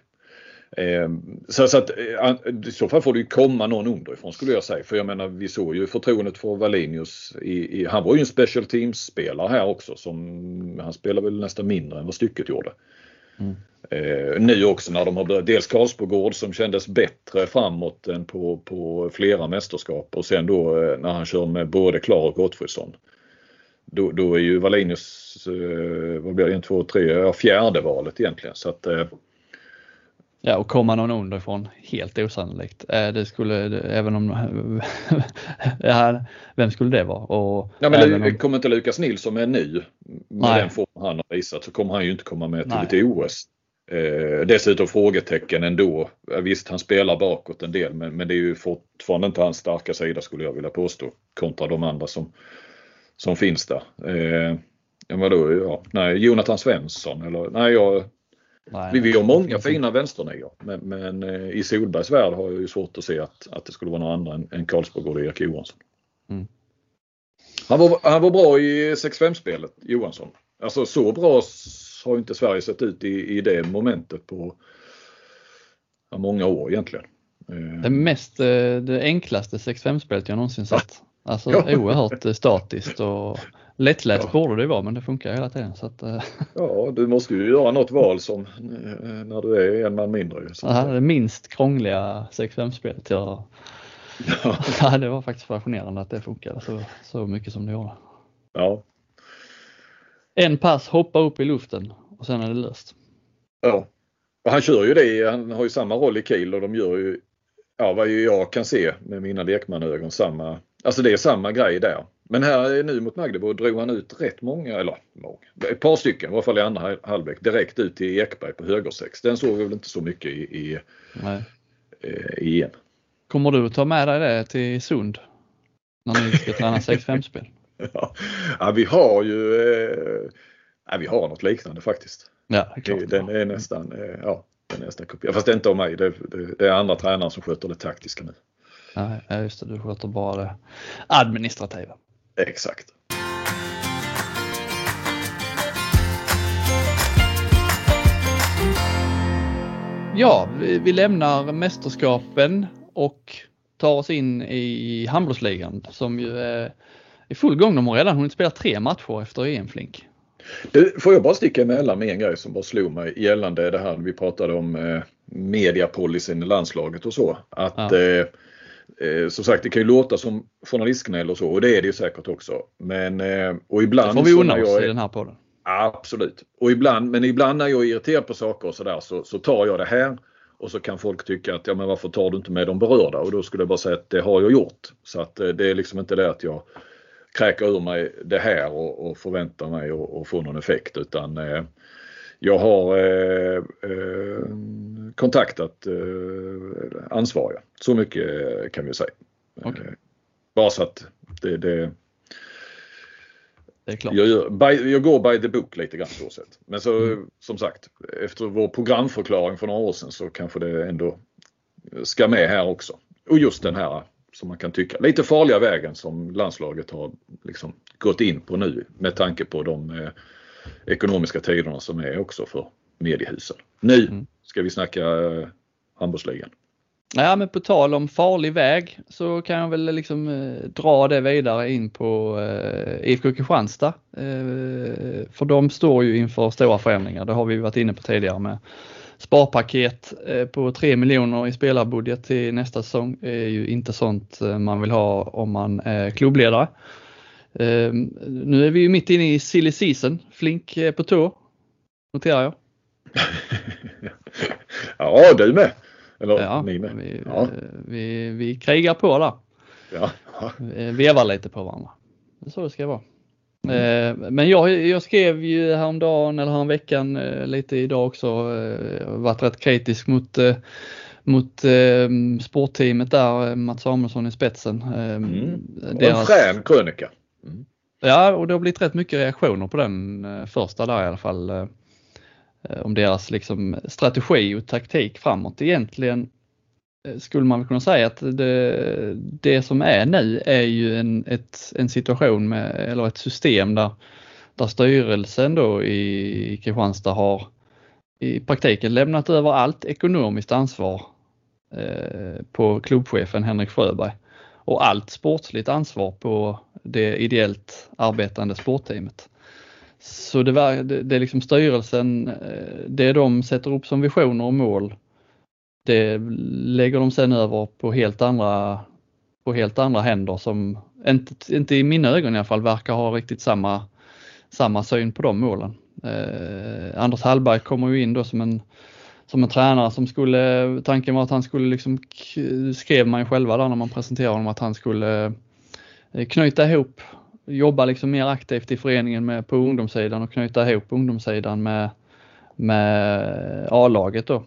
Eh, så, så att i så fall får det ju komma någon underifrån skulle jag säga. För jag menar vi såg ju förtroendet för Wallenius. I, i, han var ju en special teams spelare här också. Som, han spelar väl nästan mindre än vad stycket gjorde. Mm. Eh, nu också när de har börjat, dels Karlsbogård som kändes bättre framåt än på, på flera mästerskap och sen då eh, när han kör med både Klar och Gottfridsson. Då, då är ju Wallinius, eh, vad blir det, en, två, tre, ja, fjärde valet egentligen. Så att, eh, Ja, och komma någon underifrån, helt osannolikt. Eh, det skulle, även om, ja, vem skulle det vara? Och ja, men om... Kommer inte Lukas Nilsson med nu, med Nej. den form han har visat, så kommer han ju inte komma med till ett OS. Eh, dessutom frågetecken ändå. Visst, han spelar bakåt en del, men, men det är ju fortfarande inte hans starka sida skulle jag vilja påstå, kontra de andra som, som finns där. Eh, ja, vadå, ja, nej, Jonathan Svensson eller nej, jag Nej, vi har många fina vänsternior men, men eh, i Solbergs värld har jag ju svårt att se att, att det skulle vara några andra än, Karlsborg och Erik Johansson. Mm. Han, var, han var bra i 6-5-spelet, Johansson. Alltså så bra har inte Sverige sett ut i, i det momentet på ja, många år egentligen. Det mest, eh, det enklaste 6-5-spelet jag någonsin sett. Alltså ja. oerhört eh, statiskt och Lättläst ja. borde det vara men det funkar hela tiden. Så att, eh. Ja, du måste ju göra något val som eh, när du är en man mindre. Så. Det minst krångliga 6-5-spelet jag ja. ja, det var faktiskt fascinerande att det funkade så, så mycket som det gjorde. Ja. En pass, hoppa upp i luften och sen är det löst. Ja, och han kör ju det, han har ju samma roll i Kiel och de gör ju, ja vad jag kan se med mina lekmanögon, samma, alltså det är samma grej där. Men här nu mot Magdeburg drog han ut rätt många, eller många, ett par stycken i alla fall i andra halvlek direkt ut till Ekberg på högersex. Den såg vi väl inte så mycket i, i. Eh, i EM. Kommer du att ta med dig det till Sund? När ni ska träna 6-5-spel? ja. ja, vi har ju eh, vi har något liknande faktiskt. Ja, klart, den är nästan, eh, ja, den är nästan kopierad. Fast det är inte av mig, det, det, det är andra tränare som sköter det taktiska nu. Ja, just det, du sköter bara det administrativa. Exakt. Ja, vi, vi lämnar mästerskapen och tar oss in i handbollsligan som ju är i full gång. De har redan hunnit spela tre matcher efter EM-flink. Du, får jag bara sticka emellan med en grej som bara slog mig gällande det här vi pratade om eh, mediapolicyn i landslaget och så. Att ja. eh, eh, som sagt det kan ju låta som journalistgnäll och så och det är det ju säkert också. Men eh, och ibland. Det får vi unna oss i den här podden. Absolut. Och ibland, men ibland när jag är irriterad på saker och sådär så, så tar jag det här och så kan folk tycka att ja men varför tar du inte med de berörda? Och då skulle jag bara säga att det har jag gjort. Så att eh, det är liksom inte det att jag kräka ur mig det här och, och förväntar mig att få någon effekt utan eh, jag har eh, eh, kontaktat eh, ansvariga. Så mycket kan vi säga. Okay. Eh, bara så att det, det det är klart. Jag, by, jag, går by the book lite grann så sätt. Men så mm. som sagt, efter vår programförklaring för några år sedan så kanske det ändå ska med här också. Och just den här som man kan tycka, lite farliga vägen som landslaget har liksom gått in på nu med tanke på de eh, ekonomiska tiderna som är också för mediehusen. Nu mm. ska vi snacka eh, handbollsligan. Ja men på tal om farlig väg så kan jag väl liksom eh, dra det vidare in på eh, IFK Kristianstad. Eh, för de står ju inför stora förändringar, det har vi varit inne på tidigare med sparpaket eh, på 3 miljoner i spelarbudget till nästa säsong är ju inte sånt eh, man vill ha om man är klubbledare. Ehm, nu är vi ju mitt inne i silly season, Flink är på tå, noterar jag. ja, du med. Eller ja, ni med. Vi, ja. vi, vi krigar på där. Ja. Vevar lite på varandra. Det är så det ska vara. Mm. Men jag, jag skrev ju häromdagen eller häromveckan eh, lite idag också, eh, varit rätt kritisk mot mot eh, sportteamet där, Mats Samuelsson i spetsen. Mm. Deras... En frän krönika. Mm. Ja, och det har blivit rätt mycket reaktioner på den eh, första där i alla fall. Eh, eh, om deras liksom strategi och taktik framåt. Egentligen skulle man kunna säga att det, det som är nu är ju en, ett, en situation med, eller ett system där, där styrelsen då i Kristianstad har i praktiken lämnat över allt ekonomiskt ansvar eh, på klubbchefen Henrik Fröberg och allt sportsligt ansvar på det ideellt arbetande sportteamet. Så det, var, det, det är liksom styrelsen, eh, det de sätter upp som visioner och mål det lägger de sen över på helt andra, på helt andra händer som inte, inte i mina ögon i alla fall verkar ha riktigt samma, samma syn på de målen. Eh, Anders Hallberg kommer ju in då som en, som en tränare som skulle, tanken var att han skulle liksom, skrev man ju själva där när man presenterade honom att han skulle eh, knyta ihop, jobba liksom mer aktivt i föreningen med, på ungdomssidan och knyta ihop ungdomssidan med, med A-laget då.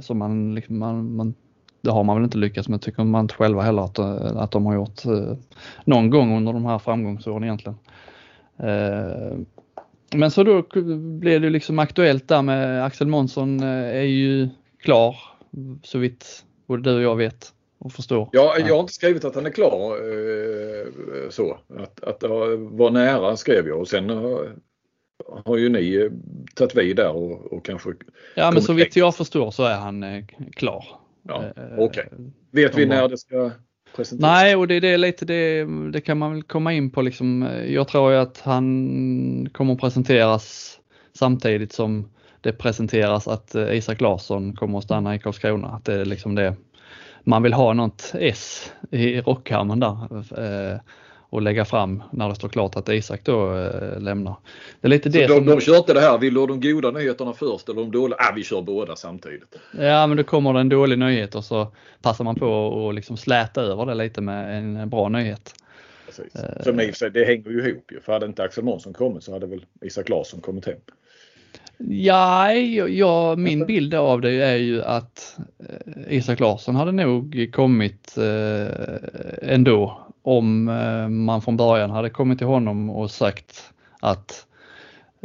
Så man, liksom, man, man, det har man väl inte lyckats med, tycker man inte själva heller att, eh, att de har gjort eh, någon gång under de här framgångsåren egentligen. Eh, Eh, men så då blev det liksom aktuellt där med Axel Månsson eh, är ju klar så vitt både du och jag vet och förstår. Ja, jag har inte skrivit att han är klar så. Att, att var nära skrev jag och sen har ju ni eh, tagit vid där och, och kanske... Ja men så vitt jag förstår så är han eh, klar. Ja, eh, Okej. Okay. Vet vi när det ska presenteras? Nej och det, det är lite det, det kan man väl komma in på liksom. Jag tror ju att han kommer presenteras samtidigt som det presenteras att eh, Isak Larsson kommer att stanna i Karlskrona. Att det är liksom det man vill ha något S i rockärmen där eh, och lägga fram när det står klart att Isak då äh, lämnar. Det är lite så det de, som... de kör inte det här, vill du ha de goda nyheterna först eller de dåliga? Ah, vi kör båda samtidigt. Ja men då kommer det en dålig nyhet och så passar man på att liksom släta över det lite med en bra nyhet. Precis. Uh, Som i sig, det hänger ju ihop ju. För hade inte Axel Månsson kommit så hade väl Isak Larsson kommit hem. Ja, ja, min bild av det är ju att Isak Larsson hade nog kommit ändå om eh, man från början hade kommit till honom och sagt att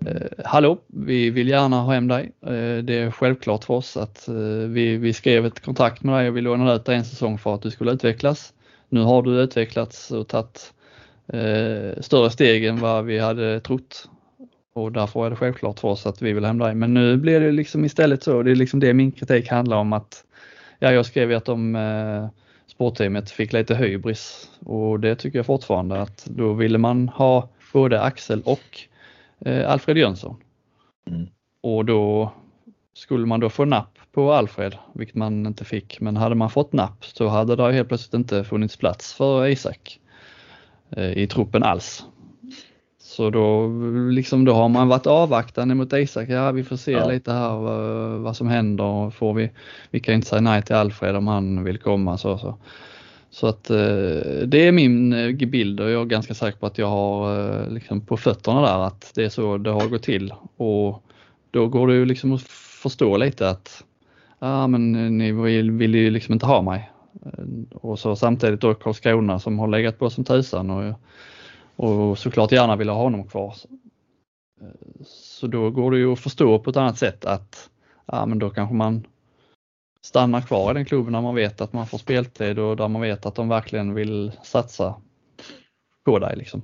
eh, Hallå, vi vill gärna ha hem dig. Eh, det är självklart för oss att vi, vi skrev ett kontrakt med dig och vi lånade ut dig en säsong för att du skulle utvecklas. Nu har du utvecklats och tagit större steg än vad vi hade trott Och därför är det självklart för oss att vi vill hem dig. Men nu blir det liksom istället så, det är liksom det min kritik handlar om att, ja jag skrev ju att de eh, sportteamet fick lite hybris och det tycker jag fortfarande att då ville man ha både Axel och eh, Alfred Jönsson. Mm. Och då skulle man då få napp på Alfred, vilket man inte fick, men hade man fått napp så hade det helt plötsligt inte funnits plats för Isak eh, i truppen alls. Så då, liksom, då har man varit avvaktande mot Isak. Ja, vi får se ja. lite här vad, vad, som händer. Får vi, vi kan inte säga nej till Alfred om han vill komma. Så, så. så att eh, det är min eh, bild och jag är ganska säker på att jag har eh, liksom på fötterna där att det är så det har gått till. Och då går det ju liksom att förstå lite att ja, men ni vill, vill ju liksom inte ha mig. Och så samtidigt då Karlskrona som har legat på som tusan och och såklart gärna vill ha honom kvar. Så då går det ju att förstå på ett annat sätt att ja, men då kanske man stannar kvar i den klubben när man vet att man får speltid och där man vet att de verkligen vill satsa på dig. Liksom.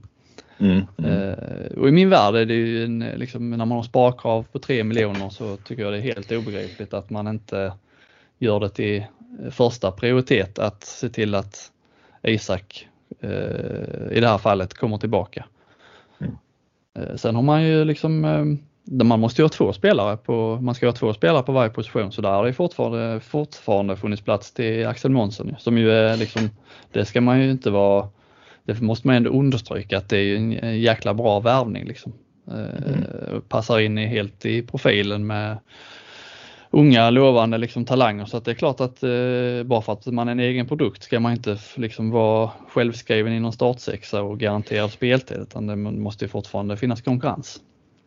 Mm, mm. Uh, och i min värld är det ju en, liksom, när man har sparkrav på 3 miljoner så tycker jag det är helt obegripligt att man inte gör det till första prioritet att se till att Isak Eh, i det här fallet kommer tillbaka. Mm. Eh, sen har man ju liksom, eh, man måste ju ha två spelare på, man ska ha två spelare på varje position så där har det fortfarande, fortfarande funnits plats till Axel Månsson som ju är liksom, det ska man ju inte vara, det måste man ändå understryka att det är en jäkla bra värvning liksom. Mm. Passar in helt i profilen med unga lovande liksom, talanger så att det är klart att eh, bara för att man är en egen produkt ska man inte liksom vara självskriven i någon startsexa och garanterad speltid utan det måste fortfarande finnas konkurrens.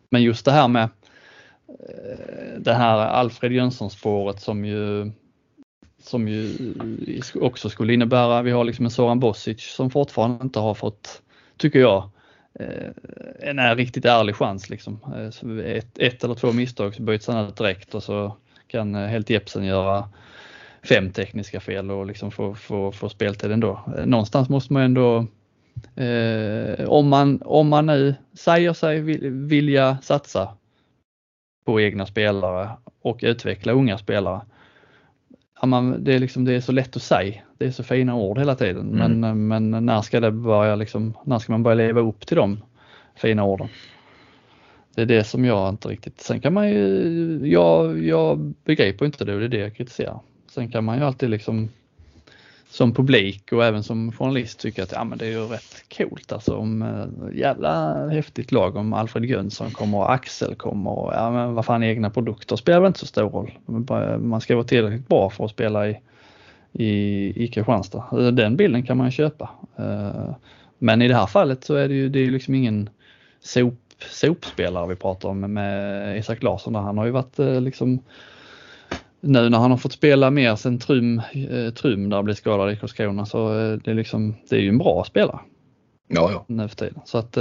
Men just det här med eh, det här Alfred Jönsson spåret som ju som ju också skulle innebära, vi har liksom en Soran Bosic som fortfarande inte har fått, tycker jag, eh, en riktigt ärlig chans. Liksom. Eh, ett, ett eller två misstag så byts han ut direkt och så kan eh, helt Jepsen göra fem tekniska fel och liksom få, få, få speltid ändå. Eh, någonstans måste man ändå, eh, om, man, om man nu säger sig vilja satsa på egna spelare och utveckla unga spelare. Man, det, är liksom, det är så lätt att säga, det är så fina ord hela tiden mm. men, men när ska det börja liksom, när ska man börja leva upp till de fina orden? Det är det som jag inte riktigt, sen kan man ju, jag, jag begriper inte det och det är det jag kritiserar. Sen kan man ju alltid liksom som publik och även som journalist tycka att ja, men det är ju rätt coolt alltså om eh, jävla häftigt lag om Alfred Jönsson kommer och Axel kommer och ja men vad fan egna produkter spelar väl inte så stor roll. Man ska vara tillräckligt bra för att spela i, i, i Kristianstad. Eh, den bilden kan man ju köpa. Eh, men i det här fallet så är det ju det är liksom ingen sop sopspelare vi pratar om med Isak Larsson. Han har ju varit eh, liksom nu när han har fått spela mer sen Trum, eh, Trum där blev skadad i Karlskrona så eh, det är, liksom, det är ju en bra spelare. Ja, ja. Nu för tiden. Så att,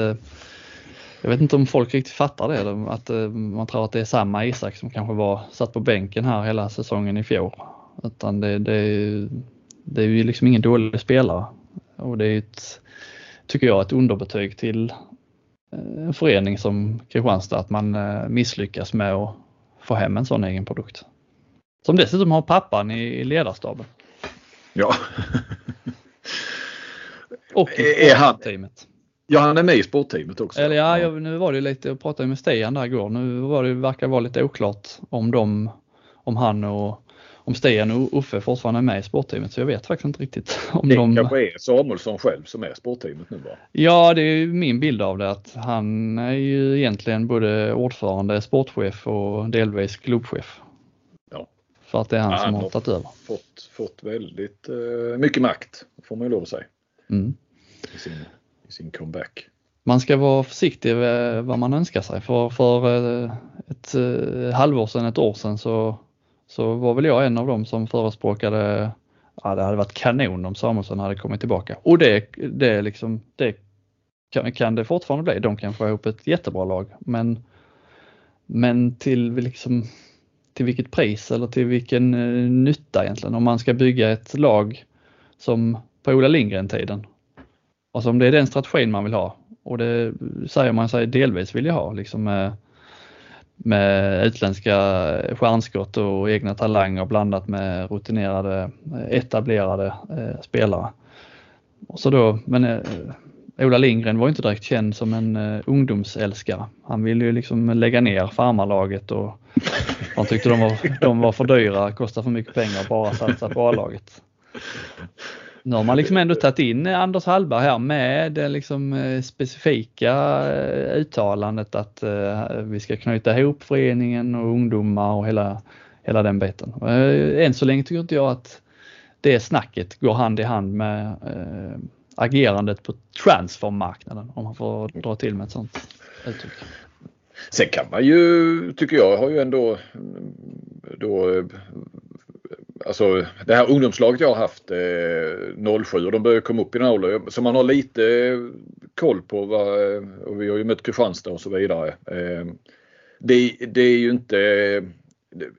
jag vet inte om folk riktigt fattar det, att man tror att det är samma Isak som kanske var satt på bänken här hela säsongen i fjol. Utan det, det, är, det är ju liksom ingen dålig spelare. Och det är ett, tycker jag, ett underbetyg till en förening som Kristianstad att man eh, misslyckas med att få hem en sån egen produkt. Som dessutom har pappan i ledarstaben. Ja. Och i sportteamet. Ja, han är med i sportteamet också. Eller ja, jag, nu var det lite, jag pratade med Stian där igår, nu var det, verkar vara lite oklart om de, om han och om Stian och Uffe fortfarande är med i sportteamet så jag vet faktiskt inte riktigt om det de... Det kanske är Samuelsson själv som är sportteamet nu va? Ja, det är min bild av det att han är ju egentligen både ordförande, sportchef och delvis klubbchef. Ja. För att det är han ja, som har tagit över. Fått, fått väldigt uh, mycket makt, får man ju lov att säga. Mm. I, sin, I sin comeback. Man ska vara försiktig med vad man önskar sig för, för eh, ett eh, halvår sedan, ett år sedan så så var väl jag en av dem som förespråkade ja, det hade varit kanon om Samuelsson hade kommit tillbaka. Och det, det, liksom, det kan, kan det fortfarande bli. De kan få ihop ett jättebra lag. Men, men till, liksom, till vilket pris eller till vilken eh, nytta egentligen? Om man ska bygga ett lag som på Ola Lindgren-tiden Alltså om det är den strategin man vill ha och det säger man sig delvis vilja ha liksom eh, med utländska stjärnskott och egna talanger blandat med rutinerade etablerade eh, spelare. Och så då, men eh, Ola Lindgren var inte direkt känd som en eh, ungdomsälskare. Han ville ju liksom lägga ner farmarlaget och han tyckte de var, de var för dyra, kostade för mycket pengar och bara satsa på A-laget. Nu har man liksom ändå tagit in Anders Hallberg här med det liksom eh, specifika eh, uttalandet att vi ska knyta ihop föreningen och ungdomar och hela, hela den biten. Än så länge tycker inte jag att det snacket går hand i hand med agerandet på transfermarknaden om man får dra till med ett sånt uttryck. Sen kan man ju, tycker jag, har ju ändå då Alltså det här ungdomslaget jag har haft eh, 07 och de börjar komma upp i den här åldern. Så man har lite koll på vad, och vi har ju mött Kristianstad och så vidare. Eh, det, det är ju inte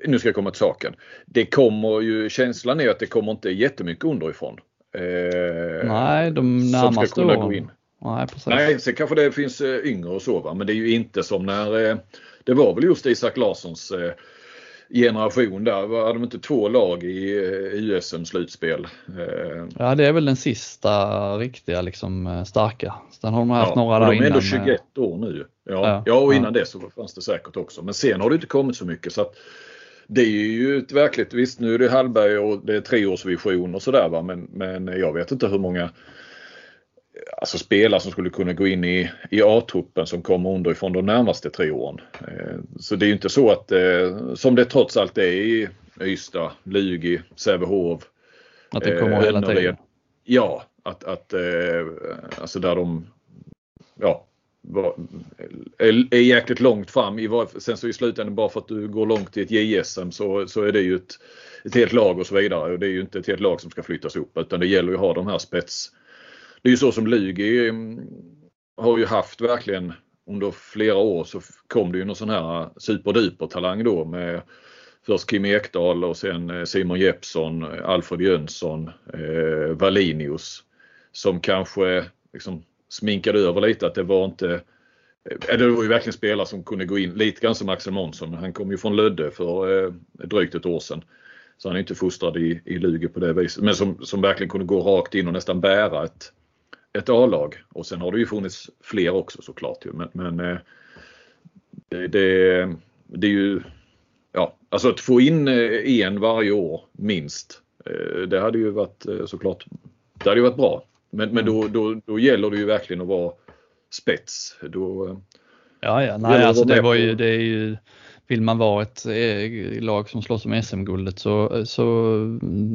nu ska jag komma till saken. Det kommer ju, känslan är att det kommer inte jättemycket underifrån. Eh, Nej, de närmaste åren. Nej, precis. Nej, sen kanske det finns eh, yngre och så va? men det är ju inte som när eh, det var väl just Isak Larssons eh, generation där. Hade de inte två lag i USM-slutspel? Ja, det är väl den sista riktiga liksom starka. Sen har de haft ja, några där innan. De är ändå 21 år nu. Ja, ja, ja och innan ja. det så fanns det säkert också. Men sen har det inte kommit så mycket. så att det är ju ett verkligt, visst nu är det Hallberg och det är treårsvision och sådär va men, men jag vet inte hur många alltså spelare som skulle kunna gå in i, i A-truppen som kommer underifrån de närmaste tre åren. Eh, så det är ju inte så att, eh, som det trots allt är i Ystad, Lugi, Sävehof. Att det kommer eh, hela tiden? Ja, att, att alltså där de ja, är, jäkligt långt fram. Sen så i slutändan bara för att du går långt i ett JSM så, så är det ju ett, ett helt lag och så vidare. Och det är ju inte ett helt lag som ska flyttas upp utan det gäller ju att ha de här spets. Det är ju så som Lugi mm, har ju haft verkligen under flera år så kom det ju någon sån här superduper talang då med först Kim Ekdahl och sen eh, Simon Jeppsson, eh, Alfred Jönsson, eh, Valinius som kanske liksom sminkade över lite att det var inte eh, det var ju verkligen spelare som kunde gå in lite grann som Axel Månsson. Han kom ju från Lödde för eh, drygt ett år sedan. Så han är inte fostrad i, i Luge på det viset. Men som, som verkligen kunde gå rakt in och nästan bära ett, ett A-lag. Och sen har det ju funnits fler också såklart. Ju. Men, men eh, det, det, det, är ju, ja, alltså att få in en varje år minst. Det hade ju varit såklart, det hade ju varit bra. Men, men då, då, då gäller det ju verkligen att vara spets. Då, ja, ja, nej, alltså det, var ju, det är ju, vill man vara ett eh, lag som slåss om SM-guldet så, så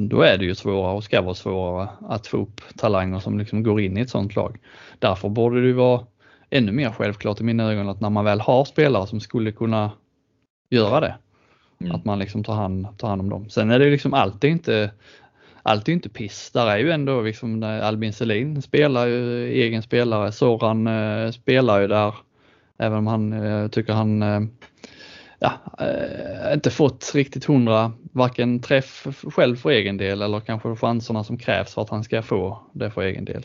då är det ju svårare och ska vara svårare att få upp talanger som liksom går in i ett sånt lag. Därför borde det ju vara ännu mer självklart i mina ögon att när man väl har spelare som skulle kunna göra det, mm. att man liksom tar hand, tar hand om dem. Sen är det liksom alltid inte allt är inte piss. Där är ju ändå liksom Albin Selin spelar ju egen spelare. Soran eh, spelar ju där. Även om han eh, tycker han eh, ja, eh, inte fått riktigt hundra varken träff själv för egen del eller kanske chanserna som krävs för att han ska få det för egen del.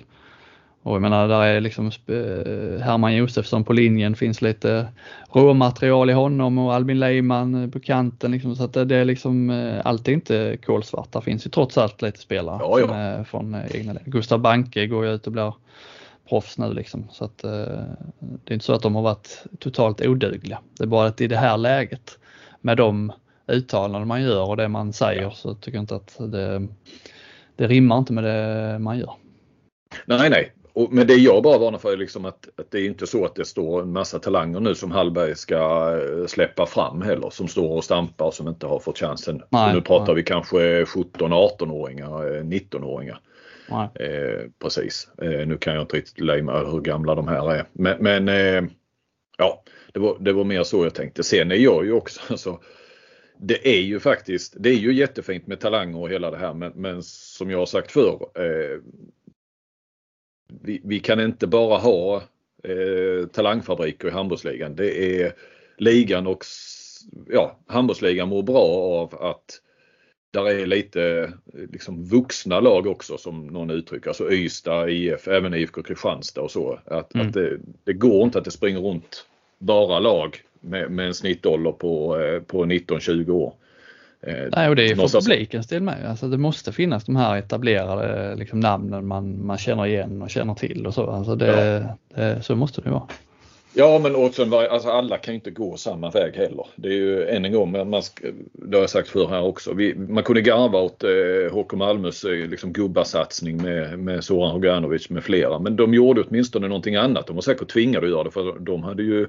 Och jag menar, där är liksom eh, Herman Josefsson på linjen, finns lite råmaterial i honom och Albin Leiman eh, på kanten. Liksom, så att det, är liksom, allt är inte kolsvart. Där finns ju trots allt lite spelare ja, ja. Från egna län. Gustav Banke går ju ut och blir proffs nu liksom. Så att, det är inte så att de har varit totalt odugliga. Det är bara att i det här läget med de uttalanden man gör och det man säger så tycker jag inte att det, det rimmar inte med det man gör. Nej, nej, och, men det jag bara varnar för är liksom att, att det är inte så att det står en massa talanger nu som Hallberg ska eh, släppa fram heller som står och stampar och som inte har fått chansen. Nej, nu pratar nej. vi kanske 17, 18-åringar, 19-åringar. Eh, precis. Eh, nu kan jag inte riktigt lämna hur gamla de här är. Men, men eh, ja, det var, det var mer så jag tänkte. Sen är jag ju också alltså, det är ju faktiskt, det är ju jättefint med talanger och hela det här men, men som jag har sagt förr. Eh, vi, vi kan inte bara ha eh, talangfabriker i handbollsligan. Det är ligan och ja, handbollsligan mår bra av att där är lite liksom vuxna lag också som någon uttrycker. Alltså Ystad, IF, även IFK Kristianstad och så. Att, mm. att det, det, går inte att det springer runt bara lag med, med en snittålder på, eh, på 19-20 år. Eh, Nej, och det är för publikens del med. Alltså det måste finnas de här etablerade liksom, namnen man, man känner igen och känner till och så. Alltså det, ja. det, så måste det vara. Ja men också, alltså alla kan ju inte gå samma väg heller. Det är ju än en gång, man det har jag sagt förr här också. Vi, man kunde garva åt eh, HK Malmös eh, liksom, gubbasatsning med, med Soran Hoganovic med flera. Men de gjorde åtminstone någonting annat. De var säkert tvingade att göra det för de hade ju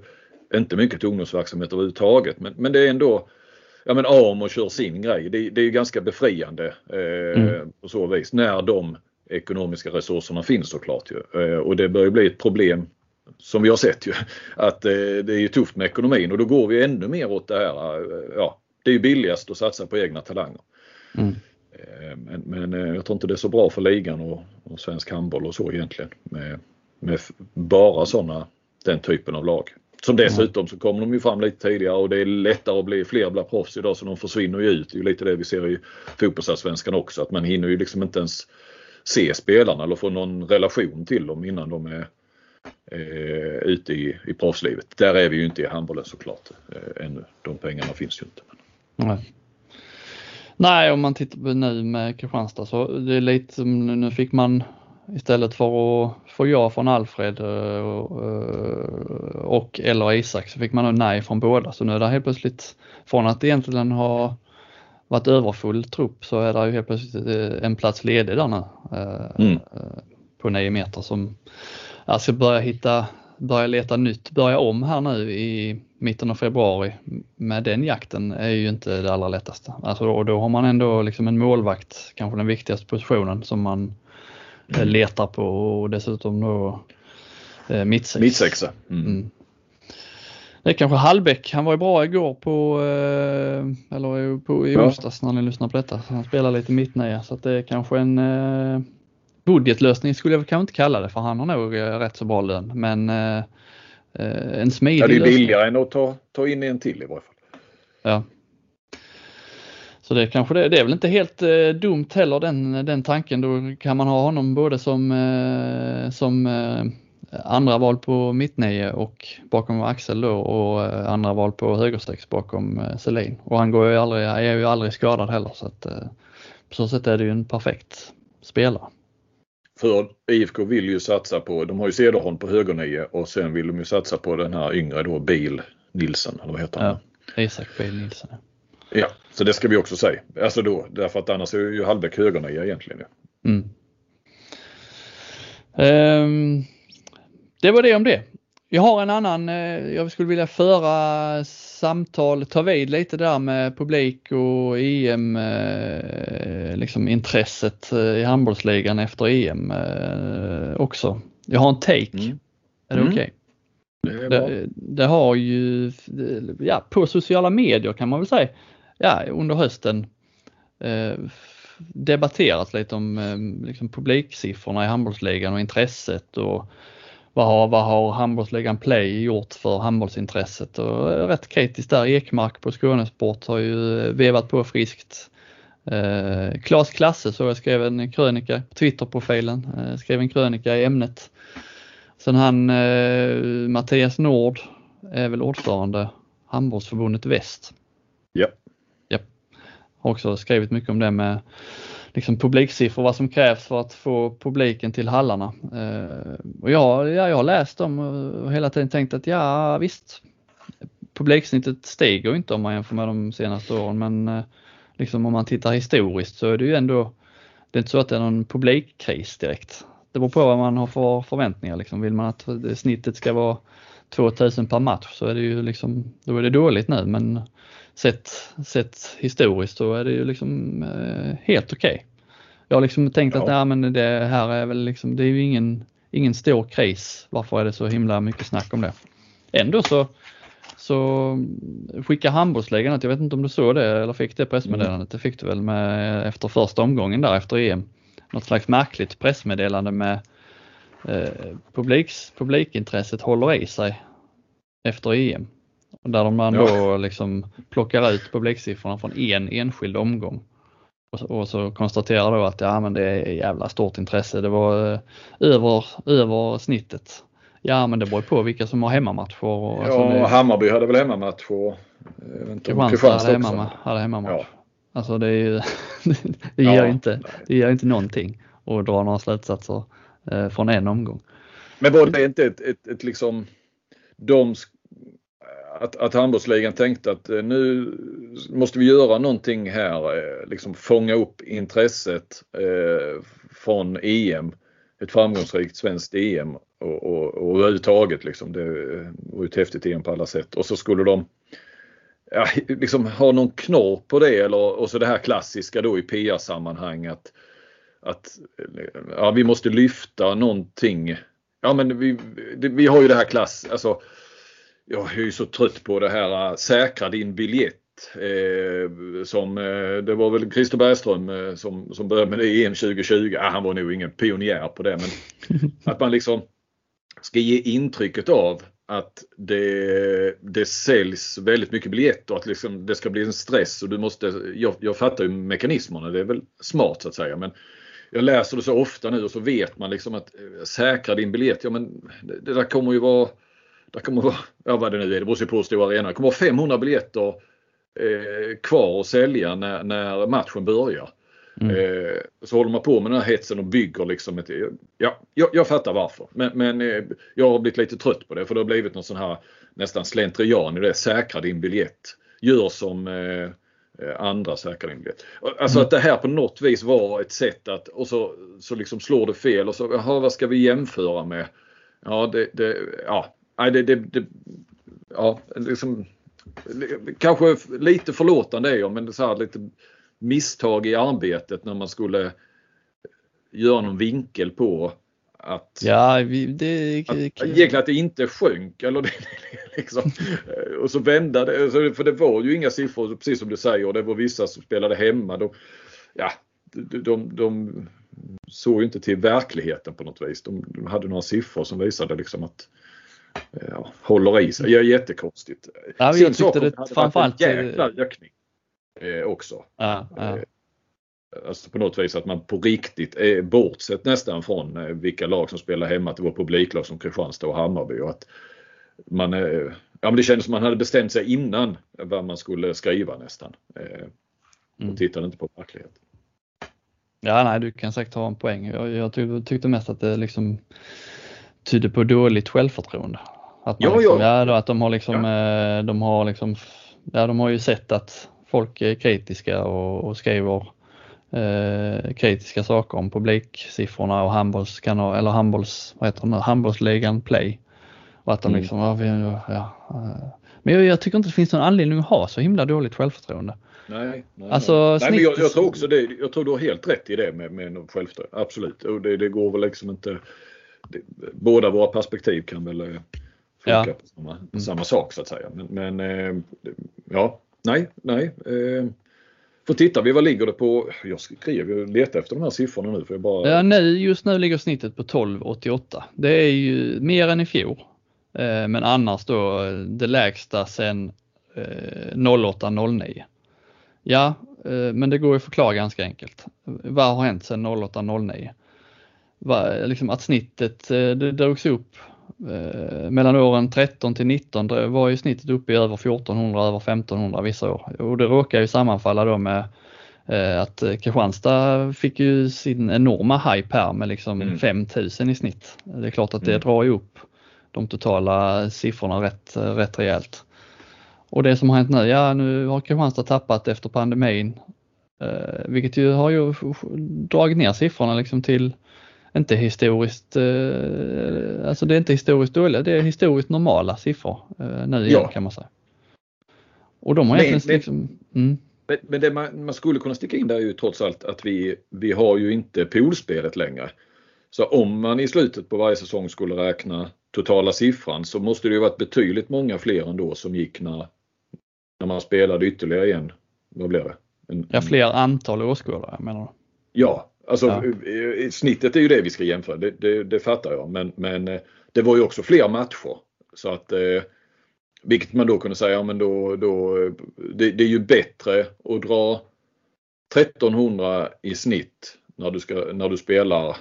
inte mycket ungdomsverksamhet överhuvudtaget. Men, men det är ändå ja men AMO kör sin grej. Det, det är ganska befriande eh, mm. på så vis när de ekonomiska resurserna finns såklart. Ju. Eh, och det börjar bli ett problem som vi har sett ju att eh, det är tufft med ekonomin och då går vi ännu mer åt det här. Eh, ja, det är billigast att satsa på egna talanger. Mm. Eh, men, men, jag tror inte det är så bra för ligan och, och svensk handboll och så egentligen med, med bara sådana den typen av lag. Som dessutom så kommer de ju fram lite tidigare och det är lättare att bli fler bland proffs idag så de försvinner ju ut. Det är ju lite det vi ser i fotbollsallsvenskan också att man hinner ju liksom inte ens se spelarna eller få någon relation till dem innan de är eh, ute i, i proffslivet. Där är vi ju inte i handbollen såklart eh, ännu. De pengarna finns ju inte. Nej. Nej, om man tittar på nu med Kristianstad så det är lite som nu fick man istället för att få ja från Alfred eh, och eller Isak så fick man nog nej från båda. Så nu är det helt plötsligt, från att egentligen ha varit överfull trupp så är det ju helt plötsligt eh, en plats ledig där nu. Eh, mm. På 9 meter som jag ska börja hitta, börja leta nytt, börja om här nu i mitten av februari med den jakten är ju inte det allra lättaste. Alltså då, då har man ändå liksom en målvakt, kanske den viktigaste positionen som man mm. letar på och dessutom då eh, mittsex. Mittsexa. Mm. Mm. Det är kanske Hallbäck, han var ju bra igår på, eh, eller på, i onsdags när ni lyssnade på detta. Han spelar lite mittnia så att det är kanske en eh, budgetlösning skulle jag kanske inte kalla det för han har nog eh, rätt så bra lön. Men eh, eh en smidig ja, Det är billigare än att ta, ta in en till i varje fall. Ja. Så det kanske det, det är väl inte helt eh, dumt heller den, den tanken. Då kan man ha honom både som, eh, som eh, andra val på mittnio och bakom Axel då och andra val på högersex bakom Selin. Och han går ju aldrig, är ju aldrig skadad heller så att på så sätt är det ju en perfekt spelare. För IFK vill ju satsa på, de har ju Cederholm på högernio och sen vill de ju satsa på den här yngre då Bil Nilsen, eller vad heter han? Ja, Isak Bil Nilsen. Ja, så det ska vi också säga. Alltså då, därför att annars är ju Hallbäck högernia egentligen. Mm. Um, det var det om det. Jag har en annan, eh, jag skulle vilja föra samtal, ta vid lite där med publik och EM, eh, liksom intresset eh, i handbollsligan efter EM också. Jag har en take. Mm. Är det mm. okej? Okay? Det, det, det, har ju, ja på sociala medier kan man väl säga, ja under hösten eh, debatterats lite om eh, liksom publiksiffrorna i handbollsligan och intresset och vad har, vad har handbollsligan Play gjort för handbollsintresset och rätt kritiskt där. Ekmark på Skånesport har ju vevat på friskt. Eh, Klas Klasse så jag skrev en krönika på Twitterprofilen, eh, skrev en krönika i ämnet. Sen han eh, Mattias Nord är väl ordförande Handbollsförbundet Väst. Ja. Ja. Har också skrivit mycket om det med liksom publiksiffror, vad som krävs för att få publiken till hallarna. Eh, och jag, ja, jag har läst dem och hela tiden tänkt att ja visst, publiksnittet stiger inte om man jämför med de senaste åren men eh, liksom om man tittar historiskt så är det ju ändå, det är inte så att det är någon publikkris direkt. Det beror på vad man har för förväntningar. Liksom. Vill man att snittet ska vara 2000 per match så är det ju liksom, då är det dåligt nu men sett, sett historiskt så är det ju liksom eh, helt okej. Okay. Jag har liksom tänkt ja. att nej, men det här är väl liksom, det är ju ingen, ingen stor kris. Varför är det så himla mycket snack om det? Ändå så, så skickar handbollsligan jag vet inte om du såg det eller fick det pressmeddelandet, mm. det fick du väl med efter första omgången där efter EM. Något slags märkligt pressmeddelande med eh, publiks, publikintresset håller i sig efter EM. Där man ja. då liksom plockar ut publiksiffrorna från en enskild omgång. Och, och så konstaterar då att ja men det är jävla stort intresse. Det var eh, över, över snittet. Ja men det beror på vilka som har hemmamatcher. Och, ja, alltså det, Hammarby hade väl hemmamatch och Kristianstad hade, hemma, hade hemmamatch. Ja. Alltså det, är ju, det, ger ja, inte, det ger inte någonting att dra några slutsatser eh, från en omgång. Men var det inte ett, ett, ett liksom de att, att handbollsligan tänkte att eh, nu måste vi göra någonting här, eh, liksom fånga upp intresset eh, från EM. Ett framgångsrikt svenskt EM och, och, och överhuvudtaget liksom. Det eh, var ju ett häftigt EM på alla sätt. Och så skulle de ja, liksom ha någon knorr på det eller och så det här klassiska då i PR-sammanhang att, att ja, vi måste lyfta någonting. Ja men vi, vi har ju det här klass, alltså jag är ju så trött på det här äh, säkra din biljett. Eh, som, eh, det var väl Christer Bergström eh, som, som började med det i EM 2020. Ah, han var nog ingen pionjär på det men att man liksom ska ge intrycket av att det, det säljs väldigt mycket biljetter och att liksom det ska bli en stress och du måste, jag, jag fattar ju mekanismerna, det är väl smart så att säga men jag läser det så ofta nu och så vet man liksom att säkra din biljett, ja men det, det där kommer ju vara det kommer vara, ja vad det nu är, det beror på hur stor arena. Det kommer vara 500 biljetter eh, kvar att sälja när, när matchen börjar. Mm. Eh, så håller man på med den här hetsen och bygger liksom ett, ja, jag, jag fattar varför. Men, men eh, jag har blivit lite trött på det för det har blivit någon sån här nästan slentrian i det. Säkra din biljett. Gör som eh, eh andra säkra biljett. Alltså mm. att det här på något vis var ett sätt att och så, så liksom slår det fel och så, jaha vad ska vi jämföra med? Ja, det, det, ja nej, det, det, det, ja, liksom, kanske lite förlåtande är jag men så här, lite misstag i arbetet när man skulle göra någon vinkel på att, ja, vi, det, att, egentligen att det inte sjönk. Eller det, liksom, och så vända det. För det var ju inga siffror precis som du säger. Det var vissa som spelade hemma. De, ja, de, de, de såg ju inte till verkligheten på något vis. De, de hade några siffror som visade liksom att ja, håller i sig. Det är jättekonstigt. Ja, Sin jag tyckte det framförallt... En jäkla ökning eh, också. Ja, ja. Eh, alltså på något vis att man på riktigt är bortsett nästan från eh, vilka lag som spelar hemma. Att det var publiklag som Kristianstad och Hammarby. Och att man, eh, ja, men det kändes som man hade bestämt sig innan vad man skulle skriva nästan. Eh, och mm. tittade inte på verkligheten. Ja, nej, du kan säkert ha en poäng. Jag, jag tyckte mest att det liksom tyder på dåligt självförtroende. Att, ja, liksom, ja. Ja, att de har liksom, ja. Eh, de har liksom, ja de har ju sett att folk är kritiska och, och skriver eh, kritiska saker om publiksiffrorna och handbollskanal, eller handbolls, vad heter det handbollsligan Play. Och att de mm. liksom, ja, vi, ja, eh. men jag, jag, tycker inte det finns någon anledning att ha så himla dåligt självförtroende. Nej, nej, alltså, nej. men jag, jag, tror också det, jag tror du har helt rätt i det med, med självförtroende. Absolut, och det, det går väl liksom inte båda våra perspektiv kan väl eh, funka ja. på samma, mm. samma, sak så att säga. Men, men eh, ja, nej, nej. Eh, får titta vi, vad ligger det på? Jag skrev, jag letar efter de här siffrorna nu. För jag bara... ja, nu, just nu ligger snittet på 12,88. Det är ju mer än i fjol. Men annars då det lägsta sen 08-09. Ja, men det går att förklara ganska enkelt. Vad har hänt sedan 08-09? Var, liksom att snittet eh, det drogs upp eh, mellan åren 13 till 19 var ju snittet uppe i över 1400, över 1500 vissa år och det råkar ju sammanfalla då med eh, att Kristianstad fick ju sin enorma hype här med liksom mm. 5000 i snitt. Det är klart att det mm. drar ju upp de totala siffrorna rätt, rätt rejält. Och det som har hänt nu, ja nu har Kristianstad tappat efter pandemin, vilket ju har ju dragit ner siffrorna liksom till inte historiskt, eh, alltså det är inte historiskt dåliga, det är historiskt normala siffror eh, nu igen ja. kan man säga. Och de har men, egentligen liksom, mm. Men, men det man, man, skulle kunna sticka in där är ju trots allt att vi, vi har ju inte poolspelet längre. Så om man i slutet på varje säsong skulle räkna totala siffran så måste det ju varit betydligt många fler ändå som gick när, när man spelade ytterligare igen. Vad blir det? En, ja, fler antal åskådare menar du? Ja, Alltså ja. Eh, eh, snittet är ju det vi ska jämföra, det, det, det fattar jag. Men, men eh, det var ju också fler matcher. Så att, vilket man då kunde säga, ja men då, då det, det är ju bättre att dra 1300 i snitt när du, ska, när du spelar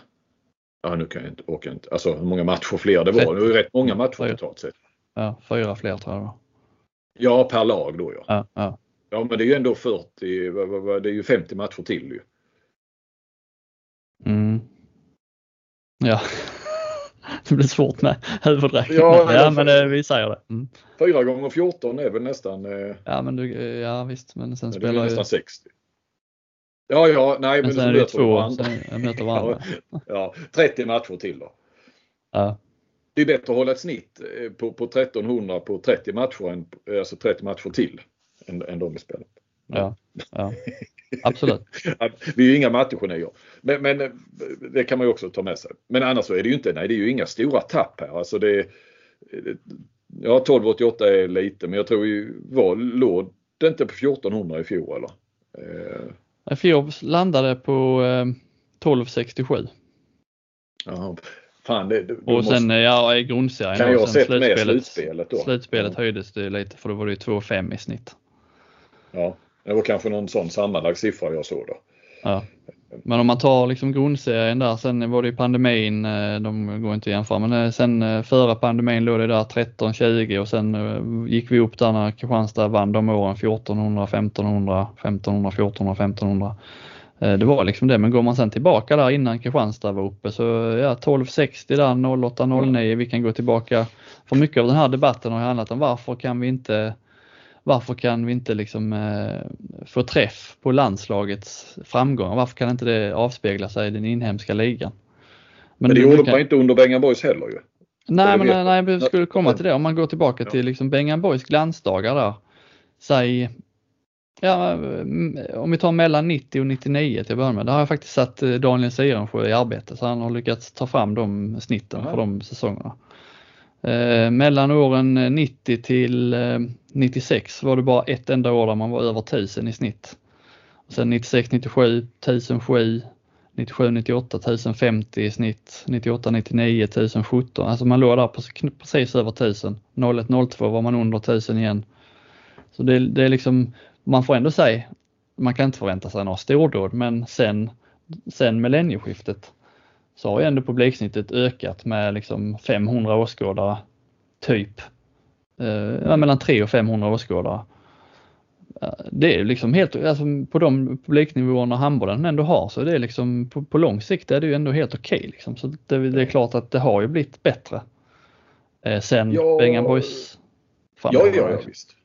Ja, nu kan jag inte, åka inte. Alltså hur många matcher fler det var. Det var ju rätt många matcher totalt sett. Ja, fyra fler tror jag Ja, per lag då ja. Ja, ja. ja men det är ju ändå 40, det är ju 50 matcher till ju. Mm. Ja, det blir svårt med huvudräkning. Ja, ja, men eh, vi säger det. Mm. 4 gånger 14 är väl nästan... Eh, ja, men du, eh, ja visst, men sen spelar ju... nästan 60. Ja, ja, nej Men men sen är du det möter två varandra. som möter varandra. Ja, 30 matcher till då. Ja, Det är bättre att hålla ett snitt på, på 1300 på 30 matcher, än, alltså 30 matcher till än, än de vi spelar. ja, ja. Absolut. Vi är ju inga mattegenier. Men, men eh, det kan man ju också ta med sig. Men annars så är det ju inte, nej det är ju inga stora tapp här. Alltså det, ja 1288 är lite men jag tror ju, var, låg det inte på 1400 i fjol eller? Eh, I fjol landade på eh, 1267 jaha. Fan, det, och sen eh, ja, i grundserien kan jag ha sett med slutspelet då? Slutspelet Ja. höjdes det lite för då var det ju 2,5 i snitt. Ja, det var kanske någon sån sammanlagd siffra jag såg då. Ja. Men om man tar liksom grundserien där, sen var det ju pandemin, eh, de går inte att jämföra, men eh, sen eh, före pandemin låg det där 13-20 och sen gick vi upp där när Kristianstad vann de åren 1400, 1500, 1500, 1400, 1500. Det var liksom det, men går man sen tillbaka där innan Kristianstad var uppe så ja 1260 där, 08, 09, vi kan gå tillbaka. För mycket av den här debatten har handlat om varför kan vi inte varför kan vi inte liksom eh, få träff på landslagets framgångar? Varför kan inte det avspegla sig i den inhemska ligan? Men, det du- gjorde du man kan- inte under Bengan Boys heller ju. Nej, det men vet nej, nej, vi skulle komma till det. Om man går tillbaka Ja. till liksom Bengan Boys glansdagar där. Säg, ja, mm, om vi tar mellan 90 och 99 till att börja med. Där har jag faktiskt satt eh, Daniel Sirensjö i arbete så han har lyckats ta fram de snitten Aha. för de säsongerna. Eh, mellan åren eh, 90 till eh, 96 var det bara ett enda år där man var över 1000 i snitt. Och sen 96, 97, 1007, 97, 98, 1050 i snitt, 98, 99, 1017. Alltså man låg där på precis över 1000. 01, 02 var man under 1000 igen. Så det, det är liksom, man får ändå säga, man kan inte förvänta sig några stordåd men sen, sen millennieskiftet så har ju ändå publiksnittet ökat med liksom 500 åskådare typ. Eh, mellan 300 och 500 åskådare. Eh, Det är liksom helt, alltså på de publiknivåerna handbollen ändå har så det är liksom på, på lång sikt är det ju ändå helt okej liksom. Så det, det är klart att det har ju blivit bättre. Eh, sen Ja. Bengan Boys Ja, ja, ja liksom. visst.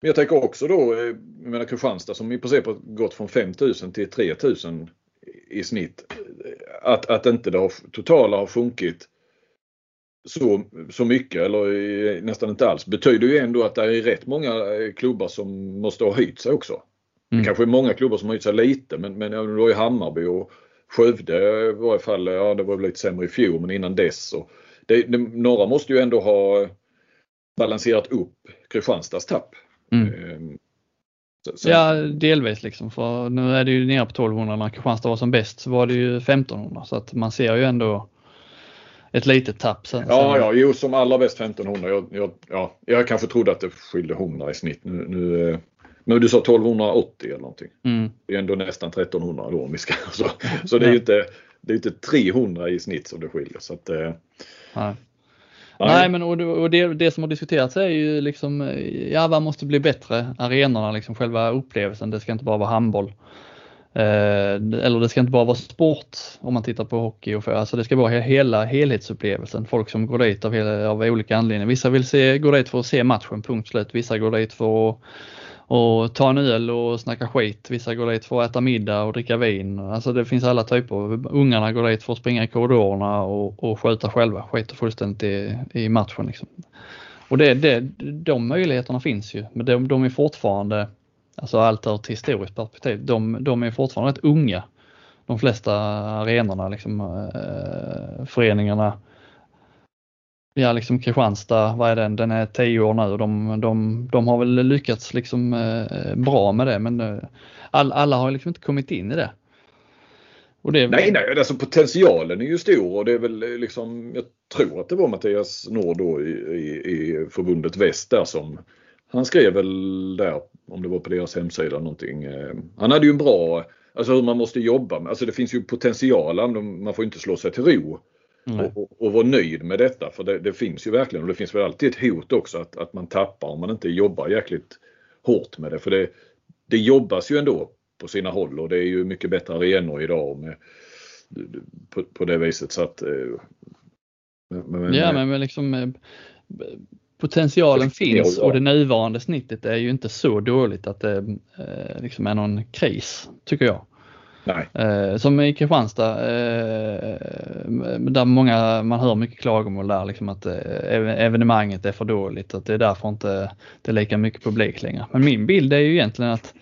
Men jag tänker också då, eh, jag menar Kristianstad som i princip har gått från 5000 till 3000 i snitt. Att, att inte det har, totala har sjunkit så, så mycket eller eh, nästan inte alls betyder ju ändå att det är rätt många eh, klubbar som måste ha höjt sig också. Mm. Det kanske är många klubbar som har höjt sig lite men, men det var ju Hammarby och Skövde i varje fall, ja det var väl lite sämre i fjol men innan dess. Och det, det, några måste ju ändå ha balanserat upp Kristianstads tapp. Mm. Så- Ja, delvis liksom. För nu är det ju nere på 1200 när Kristianstad var som bäst så var det ju 1500 så att man ser ju ändå ett litet tapp. Sen, Ja, ja, jo som allra bäst 1500. Jag, jag, ja, jag kanske trodde att det skilde 100 i snitt. Nu, nu, eh, men du sa 1280 eller någonting. Mm. Det är ändå nästan 1300 då om vi ska. Så, så det är ju inte, det är inte 300 i snitt som det skiljer. Så att, eh, Nej. Nej, men och, det- och det, det som har diskuterats är ju liksom, eh, ja vad måste bli bättre? Arenorna, liksom själva upplevelsen. Det ska inte bara vara handboll. Eh, eller det ska inte bara vara sport om man tittar på hockey och för, alltså det ska vara hela helhetsupplevelsen. Folk som går dit av, hela, av olika anledningar. Vissa vill se, gå dit för att se matchen, punkt slut. Vissa går dit för att och ta en öl och snacka skit. Vissa går dit för att äta middag och dricka vin. Alltså det finns alla typer. Ungarna går dit för att springa i korridorerna och, och skjuta själva. Skiter fullständigt i, i matchen. Liksom. Och det, det, de möjligheterna finns ju. Men de, de är fortfarande, alltså allt ur ett historiskt perspektiv, de, de är fortfarande rätt unga. De flesta arenorna, liksom, eh, föreningarna. Ja, liksom Kristianstad, vad är den? Den är 10 år nu och de, de, de har väl lyckats liksom eh, bra med det men eh, all, alla har liksom inte kommit in i det. Och det nej, nej, alltså potentialen är ju stor och det är väl eh, liksom, jag tror att det var Mattias Nord då i, i, i förbundet Väst där som han skrev väl där, om det var på deras hemsida någonting. eh, Han hade ju en bra alltså hur man måste jobba. Alltså det finns ju potential, man får inte slå sig till ro. Och, och, och vara nöjd med detta för det, det, finns ju verkligen och det finns väl alltid ett hot också att, att man tappar om man inte jobbar jäkligt hårt med det. För det, det jobbas ju ändå på sina håll och det är ju mycket bättre arenor idag med, på, på det viset så att... Eh, men, ja men, men liksom eh, potentialen finns och det nuvarande snittet är ju inte så dåligt att det eh, liksom är någon kris tycker jag. Nej. Eh, som i Kristianstad, eh, där många, man hör mycket klagomål där liksom att eh, evenemanget är för dåligt, att det är därför inte det är lika mycket publik längre. Men min bild är ju egentligen att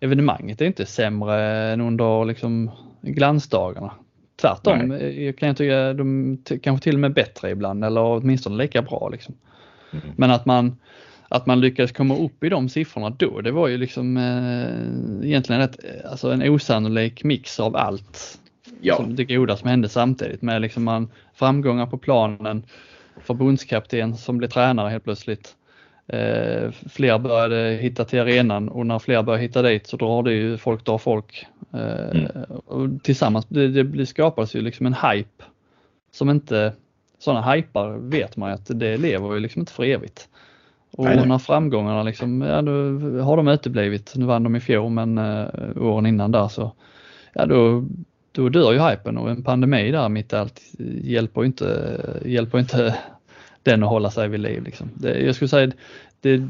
evenemanget är inte sämre än under liksom glansdagarna. Tvärtom Nej. kan jag tycka de kanske till och med bättre ibland eller åtminstone lika bra. Liksom. Mm. Men att man att man lyckades komma upp i de siffrorna då, det var ju liksom eh, egentligen ett, alltså en osannolik mix av allt. Ja. Som det goda som hände samtidigt med liksom man, framgångar på planen, förbundskapten som blev tränare helt plötsligt. Eh, fler började hitta till arenan och när fler börjar hitta dit så drar det ju folk drar folk. Eh, mm. och tillsammans, det, det skapades ju liksom en hype som inte, sådana hypar vet man ju att det lever ju liksom inte för evigt. Och nej, när framgångarna liksom, ja nu har de uteblivit. Nu vann de i fjol men uh, åren innan där så, ja då, då dör ju hypen och en pandemi där mitt i allt hjälper inte, hjälper inte den att hålla sig vid liv. Liksom. Det, jag skulle säga det,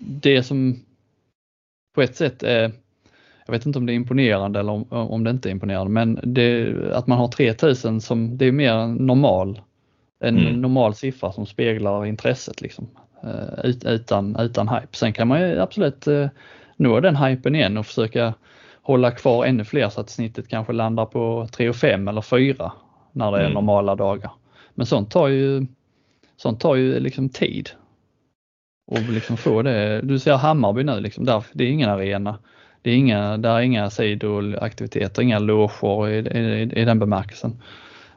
det som på ett sätt är, jag vet inte om det är imponerande eller om, om det inte är imponerande, men det, att man har 3000 som, det är mer normal, en mm. normal siffra som speglar intresset. Liksom. Eh, utan, utan hype. Sen kan man ju absolut eh, nå den hypen igen och försöka hålla kvar ännu fler så att snittet kanske landar på 3 och 5 eller 4 när det är mm. normala dagar. Men sånt tar ju, sånt tar ju liksom tid. Och liksom få det. Du ser Hammarby nu, liksom, där, det är ingen arena. Det är inga, där är inga sidoaktiviteter, inga loger i, i, i den bemärkelsen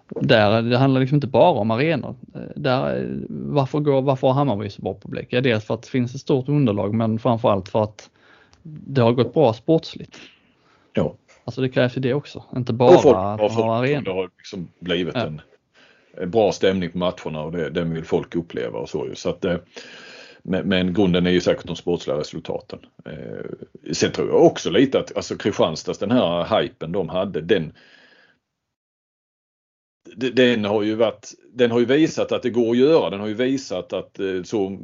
där, det handlar liksom inte bara om arenor. Där, varför, går, varför har Hammarby så bra publik? Ja, dels för att det finns ett stort underlag men framförallt för att det har gått bra sportsligt. Ja. Alltså det krävs ju det också, inte bara folk, att ha arenor. Det har liksom blivit ja. en, en, bra stämning på matcherna och det, den vill folk uppleva och så så att eh, men, men grunden är ju säkert de sportsliga resultaten. Eh, sen tror jag också lite att alltså Kristianstads den här hypen de hade den den har ju varit, den har ju visat att det går att göra. Den har ju visat att eh, så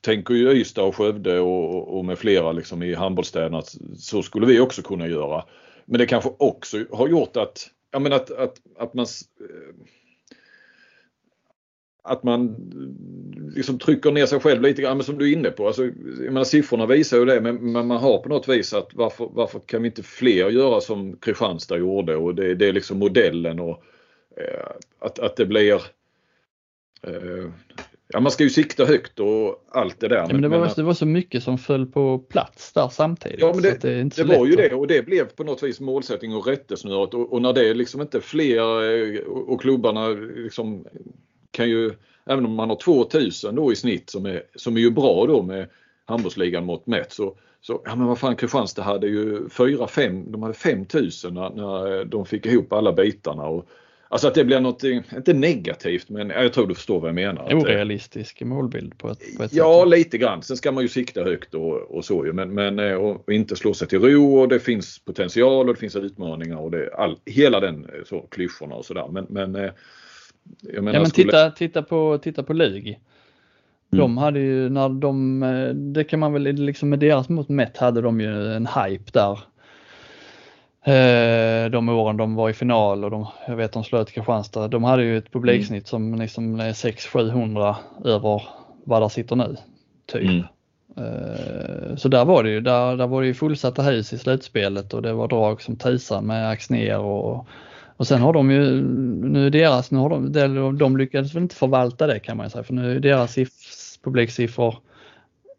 tänker ju Ystad och Skövde och, och med flera liksom i handbollsstäderna att så skulle vi också kunna göra. Men det kanske också har gjort att, ja men att, att, att man eh, att man liksom trycker ner sig själv lite grann, men som du är inne på. Alltså, jag menar, siffrorna visar ju det, men, men man har på något vis att varför, varför kan vi inte fler göra som Kristianstad gjorde och det, det är liksom modellen och Eh, att, att det blir eh, Ja man ska ju sikta högt och allt det där. Ja, men det, var, men, det var så mycket som föll på plats där samtidigt. Ja men det, det, det var ju det och det blev på något vis målsättning och rättesnöret och, och när det liksom inte fler eh, och klubbarna liksom kan ju, även om man har 2000 då i snitt som är, som är ju bra då med handbollsligan mot mätt så, så ja men vad fan Kristianstad hade ju 4-5, de hade 5000 när, när de fick ihop alla bitarna och Alltså att det blir något, inte negativt men jag tror du förstår vad jag menar. Orealistisk målbild på ett, på ett Ja sätt. lite grann. Sen ska man ju sikta högt och, och så ju men, men eh, och inte slå sig till ro och det finns potential och det finns utmaningar och det, all, hela den eh, så, klyschorna och sådär. Men, men, eh, menar, ja, men titta, skulle... titta på, titta på Lug. De mm. hade ju när de, det kan man väl liksom med deras mått mätt hade de ju en hype där Eh, de åren de var i final och de, jag vet de slöt Kristianstad, de hade ju ett publiksnitt mm. som liksom är 600-700 över vad där sitter nu. Typ. Mm. Eh, så där var det ju, där, där var det ju fullsatta hus i slutspelet och det var drag som tusan med Axner och, och sen har de ju, nu deras, nu har de, de lyckades väl inte förvalta det kan man säga för nu är deras publiksiffror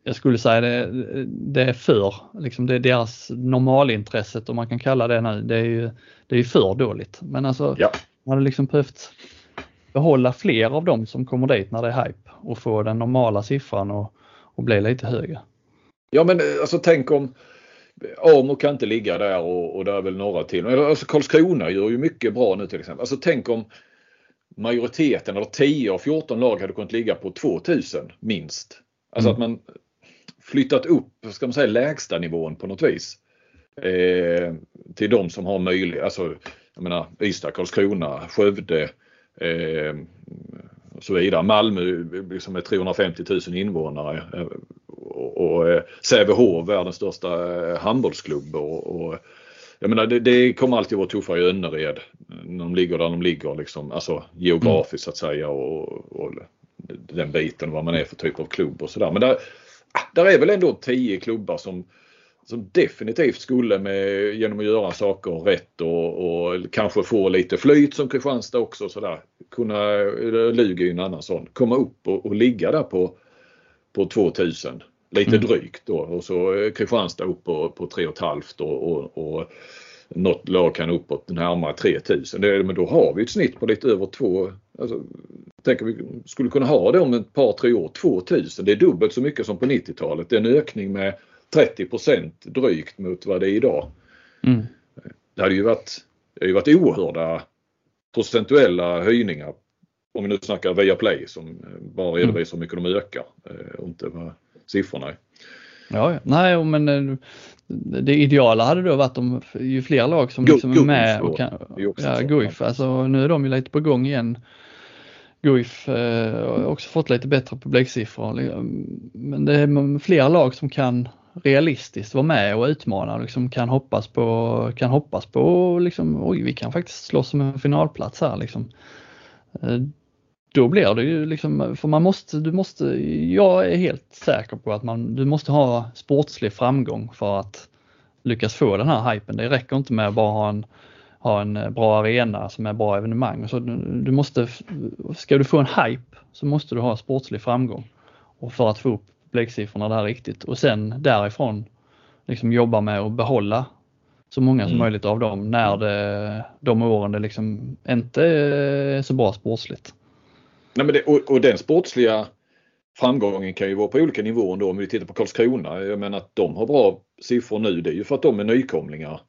jag skulle säga det, det är för, liksom det är deras normalintresset om man kan kalla det nu, det är ju, det är för dåligt. Men alltså, ja. man hade liksom behövt behålla fler av dem som kommer dit när det är hype och få den normala siffran och, och bli lite högre. Ja men alltså tänk om Amo kan inte ligga där och, och där är väl några till. Alltså Karlskrona gör ju mycket bra nu till exempel. Alltså tänk om majoriteten eller 10 av 14 lag hade kunnat ligga på 2000 minst. Alltså mm. att man flyttat upp, ska man säga, lägsta nivån på något vis. Eh, till de som har möjlighet, alltså jag menar Ystad, Karlskrona, Skövde eh, och så vidare. Malmö liksom med 350 000 invånare eh, och, och eh, Sävehof, världens största eh, handbollsklubb. Och, och, jag menar det, det, kommer alltid vara tuffare i Önnered när de ligger där de ligger liksom, alltså geografiskt så att säga och, och den biten vad man är för typ av klubb och sådär. Men där, där är väl ändå tio klubbar som, som definitivt skulle med, genom att göra saker rätt och, och kanske få lite flyt som Kristianstad också sådär. Kunna, Lugi är en annan sån, komma upp och, och ligga där på, på 2000. Lite mm. drygt då och så Kristianstad upp på, på 3,5 och, och, och något lag kan uppåt närmare 3000. Det, men då har vi ett snitt på lite över två. Alltså, tänk om vi skulle kunna ha det om ett par tre år, 2000. Det är dubbelt så mycket som på 90-talet. Det är en ökning med 30% drygt mot vad det är idag. Mm. Det hade ju varit, det hade ju varit oerhörda procentuella höjningar. Om vi nu snackar via play som bara redovisar hur mycket de ökar eh, och inte vad siffrorna är. Ja, nej men eh, det ideala hade då varit om ju fler lag som liksom är med och kan, ja, Guif, alltså nu är de ju lite på gång igen. Guif eh, har också fått lite bättre publiksiffror. Men det är fler lag som kan realistiskt vara med och utmana och liksom kan hoppas på, kan hoppas på liksom, oj vi kan faktiskt slåss om en finalplats här liksom. Eh, då blir det ju liksom, för man måste, du måste, jag är helt säker på att man, du måste ha sportslig framgång för att lyckas få den här hypen. Det räcker inte med att bara ha en, ha en bra arena som är bra evenemang. Så du måste, ska du få en hype så måste du ha sportslig framgång och för att få upp publiksiffrorna där riktigt och sen därifrån liksom jobba med att behålla så många som mm. möjligt av dem när det, de åren det liksom inte är så bra sportsligt. Nej, men det, och, och, den sportsliga framgången kan ju vara på olika nivåer då om vi tittar på Karlskrona. Jag menar att de har bra siffror nu det är ju för att de är nykomlingar.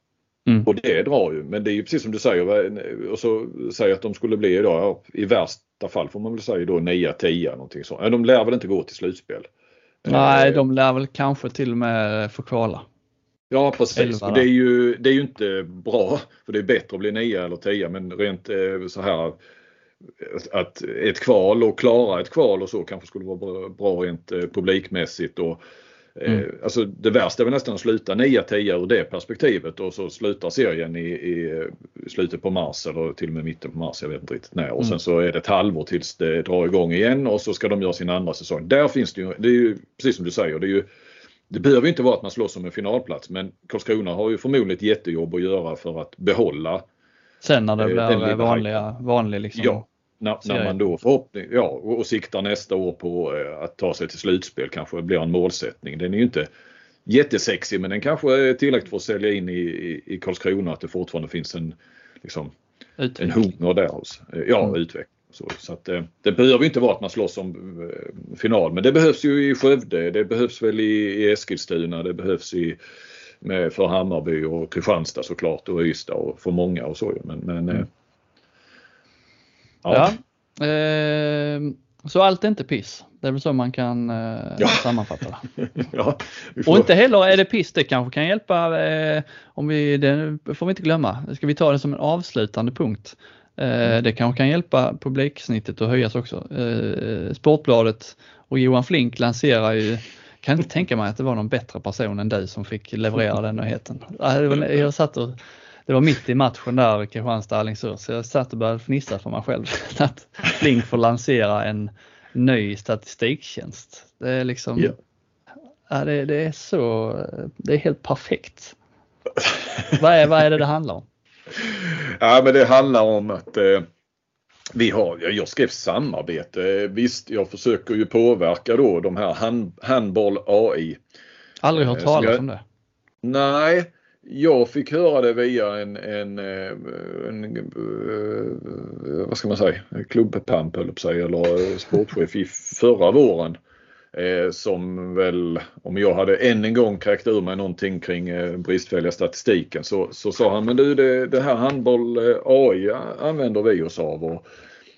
Mm. Och det drar ju. Men det är ju precis som du säger och så säger att de skulle bli idag, ja, i värsta fall får man väl säga då 9-10 någonting sånt. De lär väl inte gå till slutspel. Nej, eh, de lär väl kanske till och med få kvala. Ja precis. det, är ju, det är ju inte bra. För det är bättre att bli 9 eller 10 men rent eh, så här att ett kval och klara ett kval och så kanske skulle vara bra rent eh, publikmässigt. Och, mm. Alltså det värsta är väl nästan att sluta 9-10 ur det perspektivet och så slutar serien i, i, slutet på mars eller till och med mitten på mars, jag vet inte riktigt när. Och mm. sen så är det ett halvår tills det drar igång igen och så ska de göra sin andra säsong. Där finns det ju, det är ju precis som du säger, det är ju det behöver inte vara att man slåss om en finalplats men Karlskrona har ju förmodligen ett jättejobb att göra för att behålla Sen när det eh, blir vanliga, vanlig liksom. Ja, när, när man då förhoppning, ja, och, och siktar nästa år på eh, att ta sig till slutspel kanske blir en målsättning. Den är ju inte jättesexig men den kanske är tillräckligt för att sälja in i, i, i Karlskrona att det fortfarande finns en, liksom, en hunger där. Hos, eh, ja, mm. utveckling. Så, så att, eh, det behöver inte vara att man slåss om final men det behövs ju i Skövde, det behövs väl i, i Eskilstuna, det behövs i med, för Hammarby och Kristianstad såklart och Ystad och för många och så. Men, men mm. Ja. ja. Eh, så allt är inte piss. Det är väl så man kan eh, ja. sammanfatta det. ja. Och inte heller är det piss, det kanske kan hjälpa, eh, om vi, det får vi inte glömma, ska vi ta det som en avslutande punkt. Eh, mm. Det kanske kan hjälpa publiksnittet att höjas också. Eh, Sportbladet och Johan Flink lanserar ju kan inte tänka mig att det var någon bättre person än du som fick leverera den nyheten. Jag satt och det var mitt i matchen där, Kristianstad-Alingsås, så jag satt och började fnissa för mig själv att Flink får lansera en ny statistiktjänst. Det är liksom, ja. ja det, det, är så, det är helt perfekt. vad, är, vad är det det handlar om? Ja men det handlar om att eh, vi har, jag skrev samarbete. Visst, jag försöker ju påverka då de här hand, handboll AI. Aldrig hört eh, talas om det. Nej, jag fick höra det via en, en, eh, en, en vad ska man säga, klubbpamp höll på sig, eller sportchef i förra våren. Eh, som väl, om jag hade än en gång kräkt ur mig någonting kring bristfälliga statistiken så, så sa han men du det, det här handboll AI använder vi oss av. Och,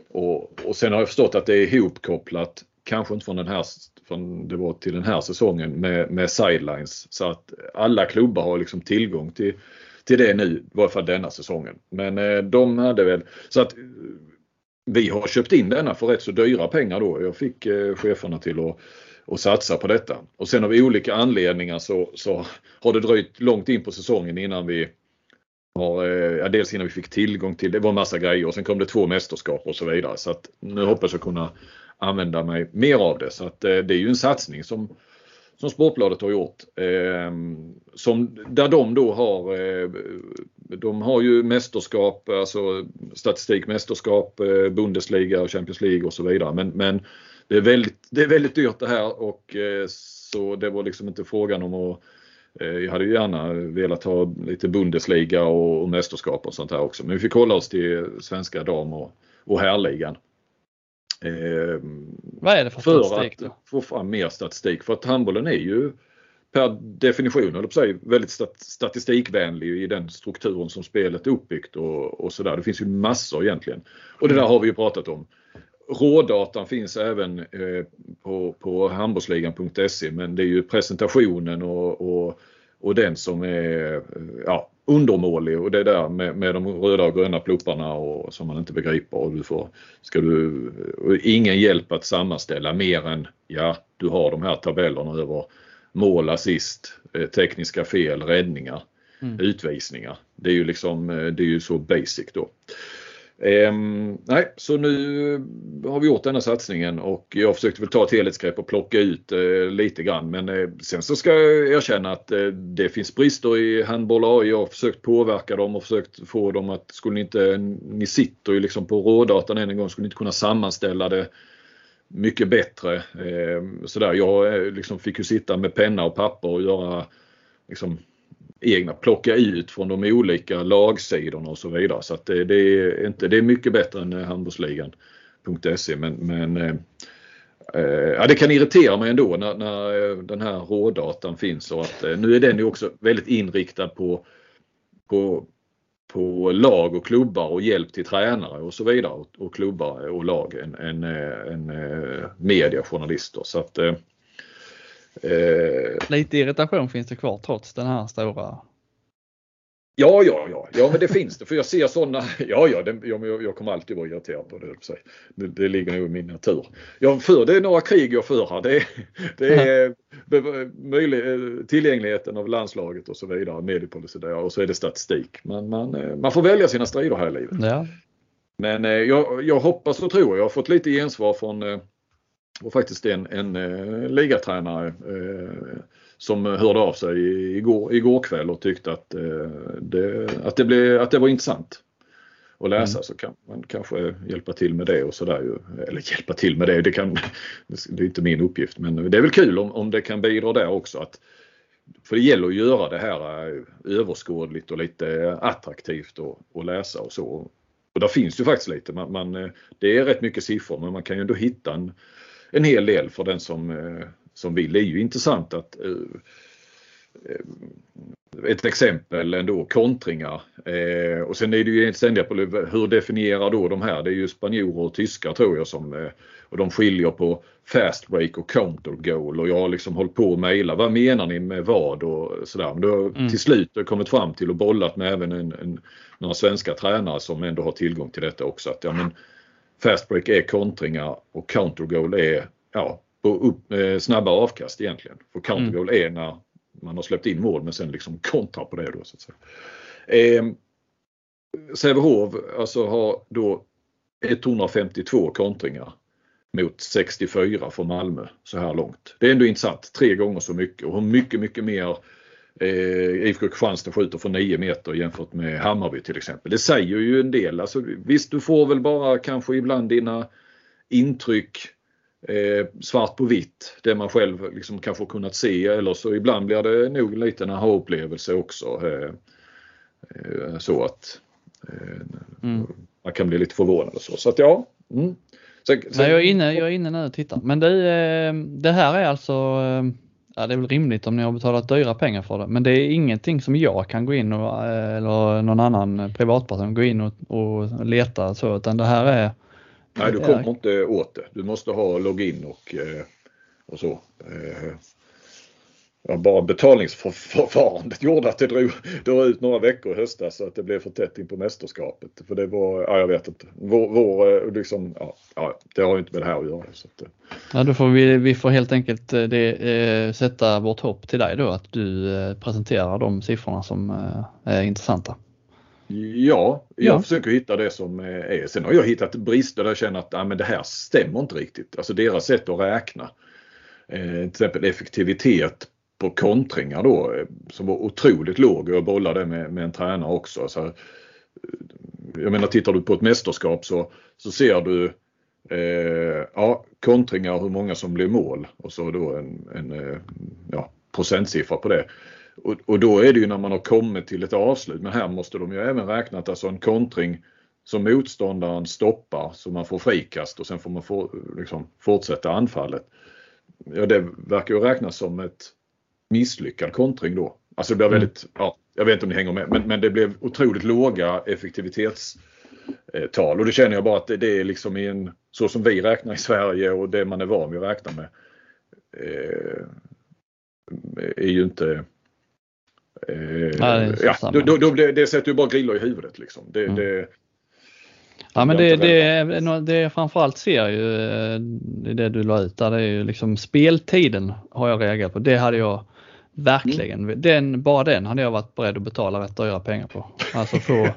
och, och sen har jag förstått att det är ihopkopplat, kanske inte från den här, från det var till den här säsongen med, med sidelines. Så att alla klubbar har liksom tillgång till, till det nu, i varje fall denna säsongen. Men eh, de hade väl, så att eh, vi har köpt in denna för rätt så dyra pengar då. Jag fick eh, cheferna till att, och satsa på detta. Och sen av olika anledningar så, så har det dröjt långt in på säsongen innan vi har, eh, ja, dels innan vi fick tillgång till, det var en massa grejer och sen kom det två mästerskap och så vidare. Så att nu hoppas jag kunna använda mig mer av det. Så att eh, det är ju en satsning som, som Sportbladet har gjort. Eh, som, där de då har, eh, de har ju mästerskap, alltså statistikmästerskap, eh, Bundesliga och Champions League och så vidare. Men, men det, är väldigt, det är väldigt dyrt det här och eh, så det var liksom inte frågan om att eh, jag hade ju gärna velat ha lite Bundesliga och, och mästerskap och sånt här också. Men vi fick hålla oss till svenska dam och, och herrligan. Eh, Vad är det för, för statistik då? För att få fram mer statistik. För att handbollen är ju per definition, eller säga, väldigt statistikvänlig i den strukturen som spelet är uppbyggt och, och sådär. Det finns ju massor egentligen. Och det där har vi ju pratat om. Rådatan finns även eh, på, på handbollsligan.se men det är ju presentationen och, och, och den som är ja, undermålig och det där med, med de röda och gröna plupparna och, som man inte begriper. Och du får, ska du, ingen hjälp att sammanställa mer än ja, du har de här tabellerna över mål, assist, eh, tekniska fel, räddningar, mm. utvisningar. Det är ju liksom, eh, det är ju så basic då. Ehm, nej, så nu har vi gjort denna satsningen och jag försökte väl ta ett helhetsgrepp och plocka ut eh, lite grann men eh, sen så ska jag erkänna att eh, det finns brister i handboll AI. Jag har försökt påverka dem och försökt få dem att, skulle ni inte, ni sitter ju liksom på rådatan än en gång, skulle ni inte kunna sammanställa det mycket bättre. Eh, sådär. Jag eh, liksom fick ju sitta med penna och papper och göra liksom, egna, plocka ut från de olika lagsidorna och så vidare. Så att det, det är, inte, det är mycket bättre än eh, handbollsligan.se men, men eh, eh, Ja, det kan irritera mig ändå när, när eh, den här rådatan finns och att nu är den ju också väldigt inriktad på, på, på lag och klubbar och hjälp till tränare och så vidare och, och klubbar och lag än, än, än media, journalister. Så att, Eh, Lite irritation finns det kvar trots den här stora Ja, ja, ja, ja, men det finns det. För jag ser sådana. Ja, ja, det, jag, jag kommer alltid vara irriterad på det. Det, det ligger nog i min natur. Jag för, det är några krig jag för här. Det, det är möjlig, tillgängligheten av landslaget och så vidare, mediepolicy där och så är det statistik. Man, man, eh, man får välja sina strider här i livet. Ja. Men eh, jag, jag hoppas och tror, jag har fått lite gensvar från och faktiskt en, en eh, ligatränare eh, som hörde av sig igår, igår kväll och tyckte att, eh, det, att, det blev, att det var intressant att läsa mm. så kan man kanske hjälpa till med det och sådär. Eller hjälpa till med det, det, kan, det är inte min uppgift men det är väl kul om, om det kan bidra där också. Att, för det gäller att göra det här eh, överskådligt och lite attraktivt att läsa och så. Och där finns ju faktiskt lite. Man, man, eh, det är rätt mycket siffror men man kan ju ändå hitta en, en hel del för den som, eh, som vill. Det är ju intressant att eh, eh, ett exempel ändå, kontringar. Eh, och sen är det ju ständiga på hur definierar då de här? Det är ju spanjorer och tyskar tror jag som eh, och de skiljer på fast break och counter goal och jag har liksom hållit på att mejla. Vad menar ni med vad och sådär. Men då mm. till slut har kommit fram till och bollat med även en, en, några svenska tränare som ändå har tillgång till detta också. Att, ja, men, Fast break är kontringar och counter goal är ja, på upp, eh, snabba avkast egentligen. För counter goal mm. är när man har släppt in mål men sen liksom kontrar på det då. Så att säga. Eh, Sävehof alltså har då 152 kontringar mot 64 för Malmö så här långt. Det är ändå intressant. Tre gånger så mycket och hur mycket, mycket mer eh, IFK Kristianstad skjuter från 9 meter jämfört med Hammarby till exempel. Det säger ju en del. Alltså, visst, du får väl bara kanske ibland dina intryck eh, svart på vitt. Det man själv liksom kanske kunnat se eller så ibland blir det nog lite en aha-upplevelse också. Eh, eh, så att eh, mm. man kan bli lite förvånad och så. Så att ja. Mm. Så, så... Nej, jag, är inne, jag är inne nu och tittar. Men det, eh, det här är alltså, ja, det är väl rimligt om ni har betalat dyra pengar för det, men det är ingenting som jag kan gå in och, eh, eller någon annan privatperson gå in och, och leta så, utan det här är Nej, du kommer inte åt det. Du måste ha login och, och så. Ja, bara betalningsförfarandet gjorde att det drog, drog ut några veckor i höstas så att det blev för tätt in på mästerskapet. För det var, ja jag vet inte, vår, vår liksom, ja, ja, det har ju inte med det här att göra. Så att, eh. ja, då får vi, vi får helt enkelt eh, det, eh, sätta vårt hopp till dig då att du eh, presenterar de siffrorna som eh, är intressanta. Ja, jag ja. försöker hitta det som är. Sen har jag hittat brister där jag känner att ja, men det här stämmer inte riktigt. Alltså deras sätt att räkna. Eh, till exempel effektivitet på kontringar då eh, som var otroligt låg. Jag bollade med, med en tränare också. Så, eh, jag menar tittar du på ett mästerskap så, så ser du eh, ja, kontringar hur många som blir mål och så då en, en eh, ja, procentsiffra på det. Och, och, då är det ju när man har kommit till ett avslut. Men här måste de ju även räkna att alltså en kontring som motståndaren stoppar så man får frikast och sen får man få, liksom, fortsätta anfallet. Ja, det verkar ju räknas som ett misslyckad kontring då. Alltså det blir mm. väldigt, ja, jag vet inte om ni hänger med, men, men det blev otroligt låga effektivitetstal och det känner jag bara att det, det, är liksom i en, så som vi räknar i Sverige och det man är van vid att räkna med eh, är ju inte Eh, Nej, ja, då, då, då, det, det sätter ju bara grillor i huvudet liksom. Det, mm. det, Ja men det, det, det framförallt ser ju, eh, det du la ut där, det är ju liksom speltiden har jag reagerat på. Det hade jag verkligen, mm. den, bara den hade jag varit beredd att betala rätt dyra pengar på. Alltså få,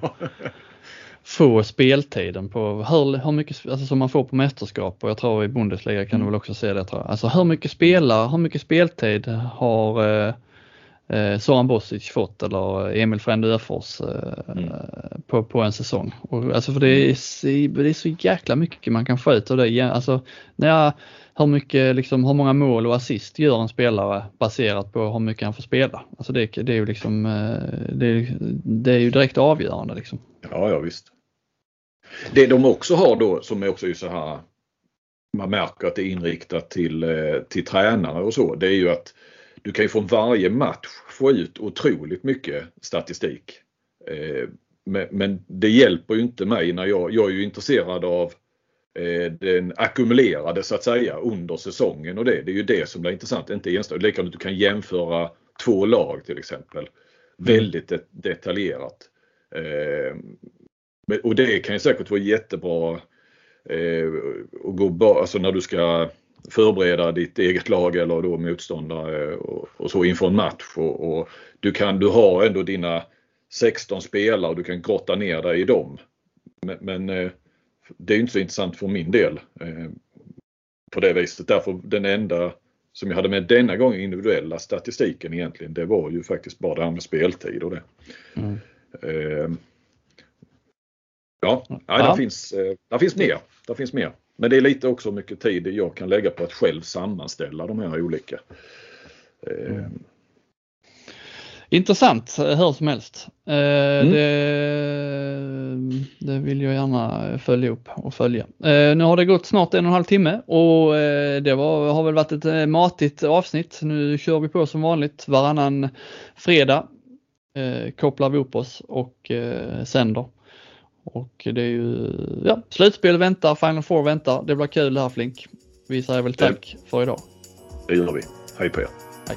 få speltiden på hur, hur mycket, alltså som man får på mästerskap och jag tror i Bundesliga kan mm. du väl också se det tror jag. Alltså hur mycket spelar, hur mycket speltid har eh, Soran Bosic fått eller Emil Frände Öfors eh, mm. på, på en säsong. Och, alltså för det är, det är så jäkla mycket man kan få ut av det. Alltså, när jag, hur, mycket, liksom, hur många mål och assist gör en spelare baserat på hur mycket han får spela. Alltså det, det är ju liksom, eh, det, det är ju direkt avgörande. Liksom. Ja, ja visst. Det de också har då som är också så här man märker att det är inriktat till, eh, till tränare och så, det är ju att du kan ju från varje match få ut otroligt mycket statistik. Eh, men, det hjälper ju inte mig när jag, jag är ju intresserad av eh, den ackumulerade så att säga under säsongen och det. Det är ju det som blir intressant, inte enstaka. Likadant du kan jämföra två lag till exempel. Mm. Väldigt detaljerat. Eh, och det kan ju säkert vara jättebra eh, att gå alltså när du ska förbereda ditt eget lag eller då motståndare och, och så inför en match. Och, och, du, kan, du har ändå dina 16 spelare och du kan grotta ner dig i dem. Men, men eh, det är inte så intressant för min del eh, på det viset. Därför den enda som jag hade med denna gång individuella statistiken egentligen det var ju faktiskt bara det här med speltid och det. Mm. Eh, ja, ja. Där, finns, där finns mer. Där finns mer. Men det är lite också hur mycket tid jag kan lägga på att själv sammanställa de här olika. Eh, mm. Intressant hur som helst. Eh, mm. det, det, vill jag gärna följa upp och följa. Eh, nu har det gått snart en och en halv timme och det var, har väl varit ett matigt avsnitt. Nu kör vi på som vanligt varannan fredag. Kopplar vi upp oss och sänder. Och det är ju, ja, slutspel väntar, Final Four väntar. Det blir kul här Flink. Vi säger väl tack för idag. Det gör vi. Hej på er. Hej.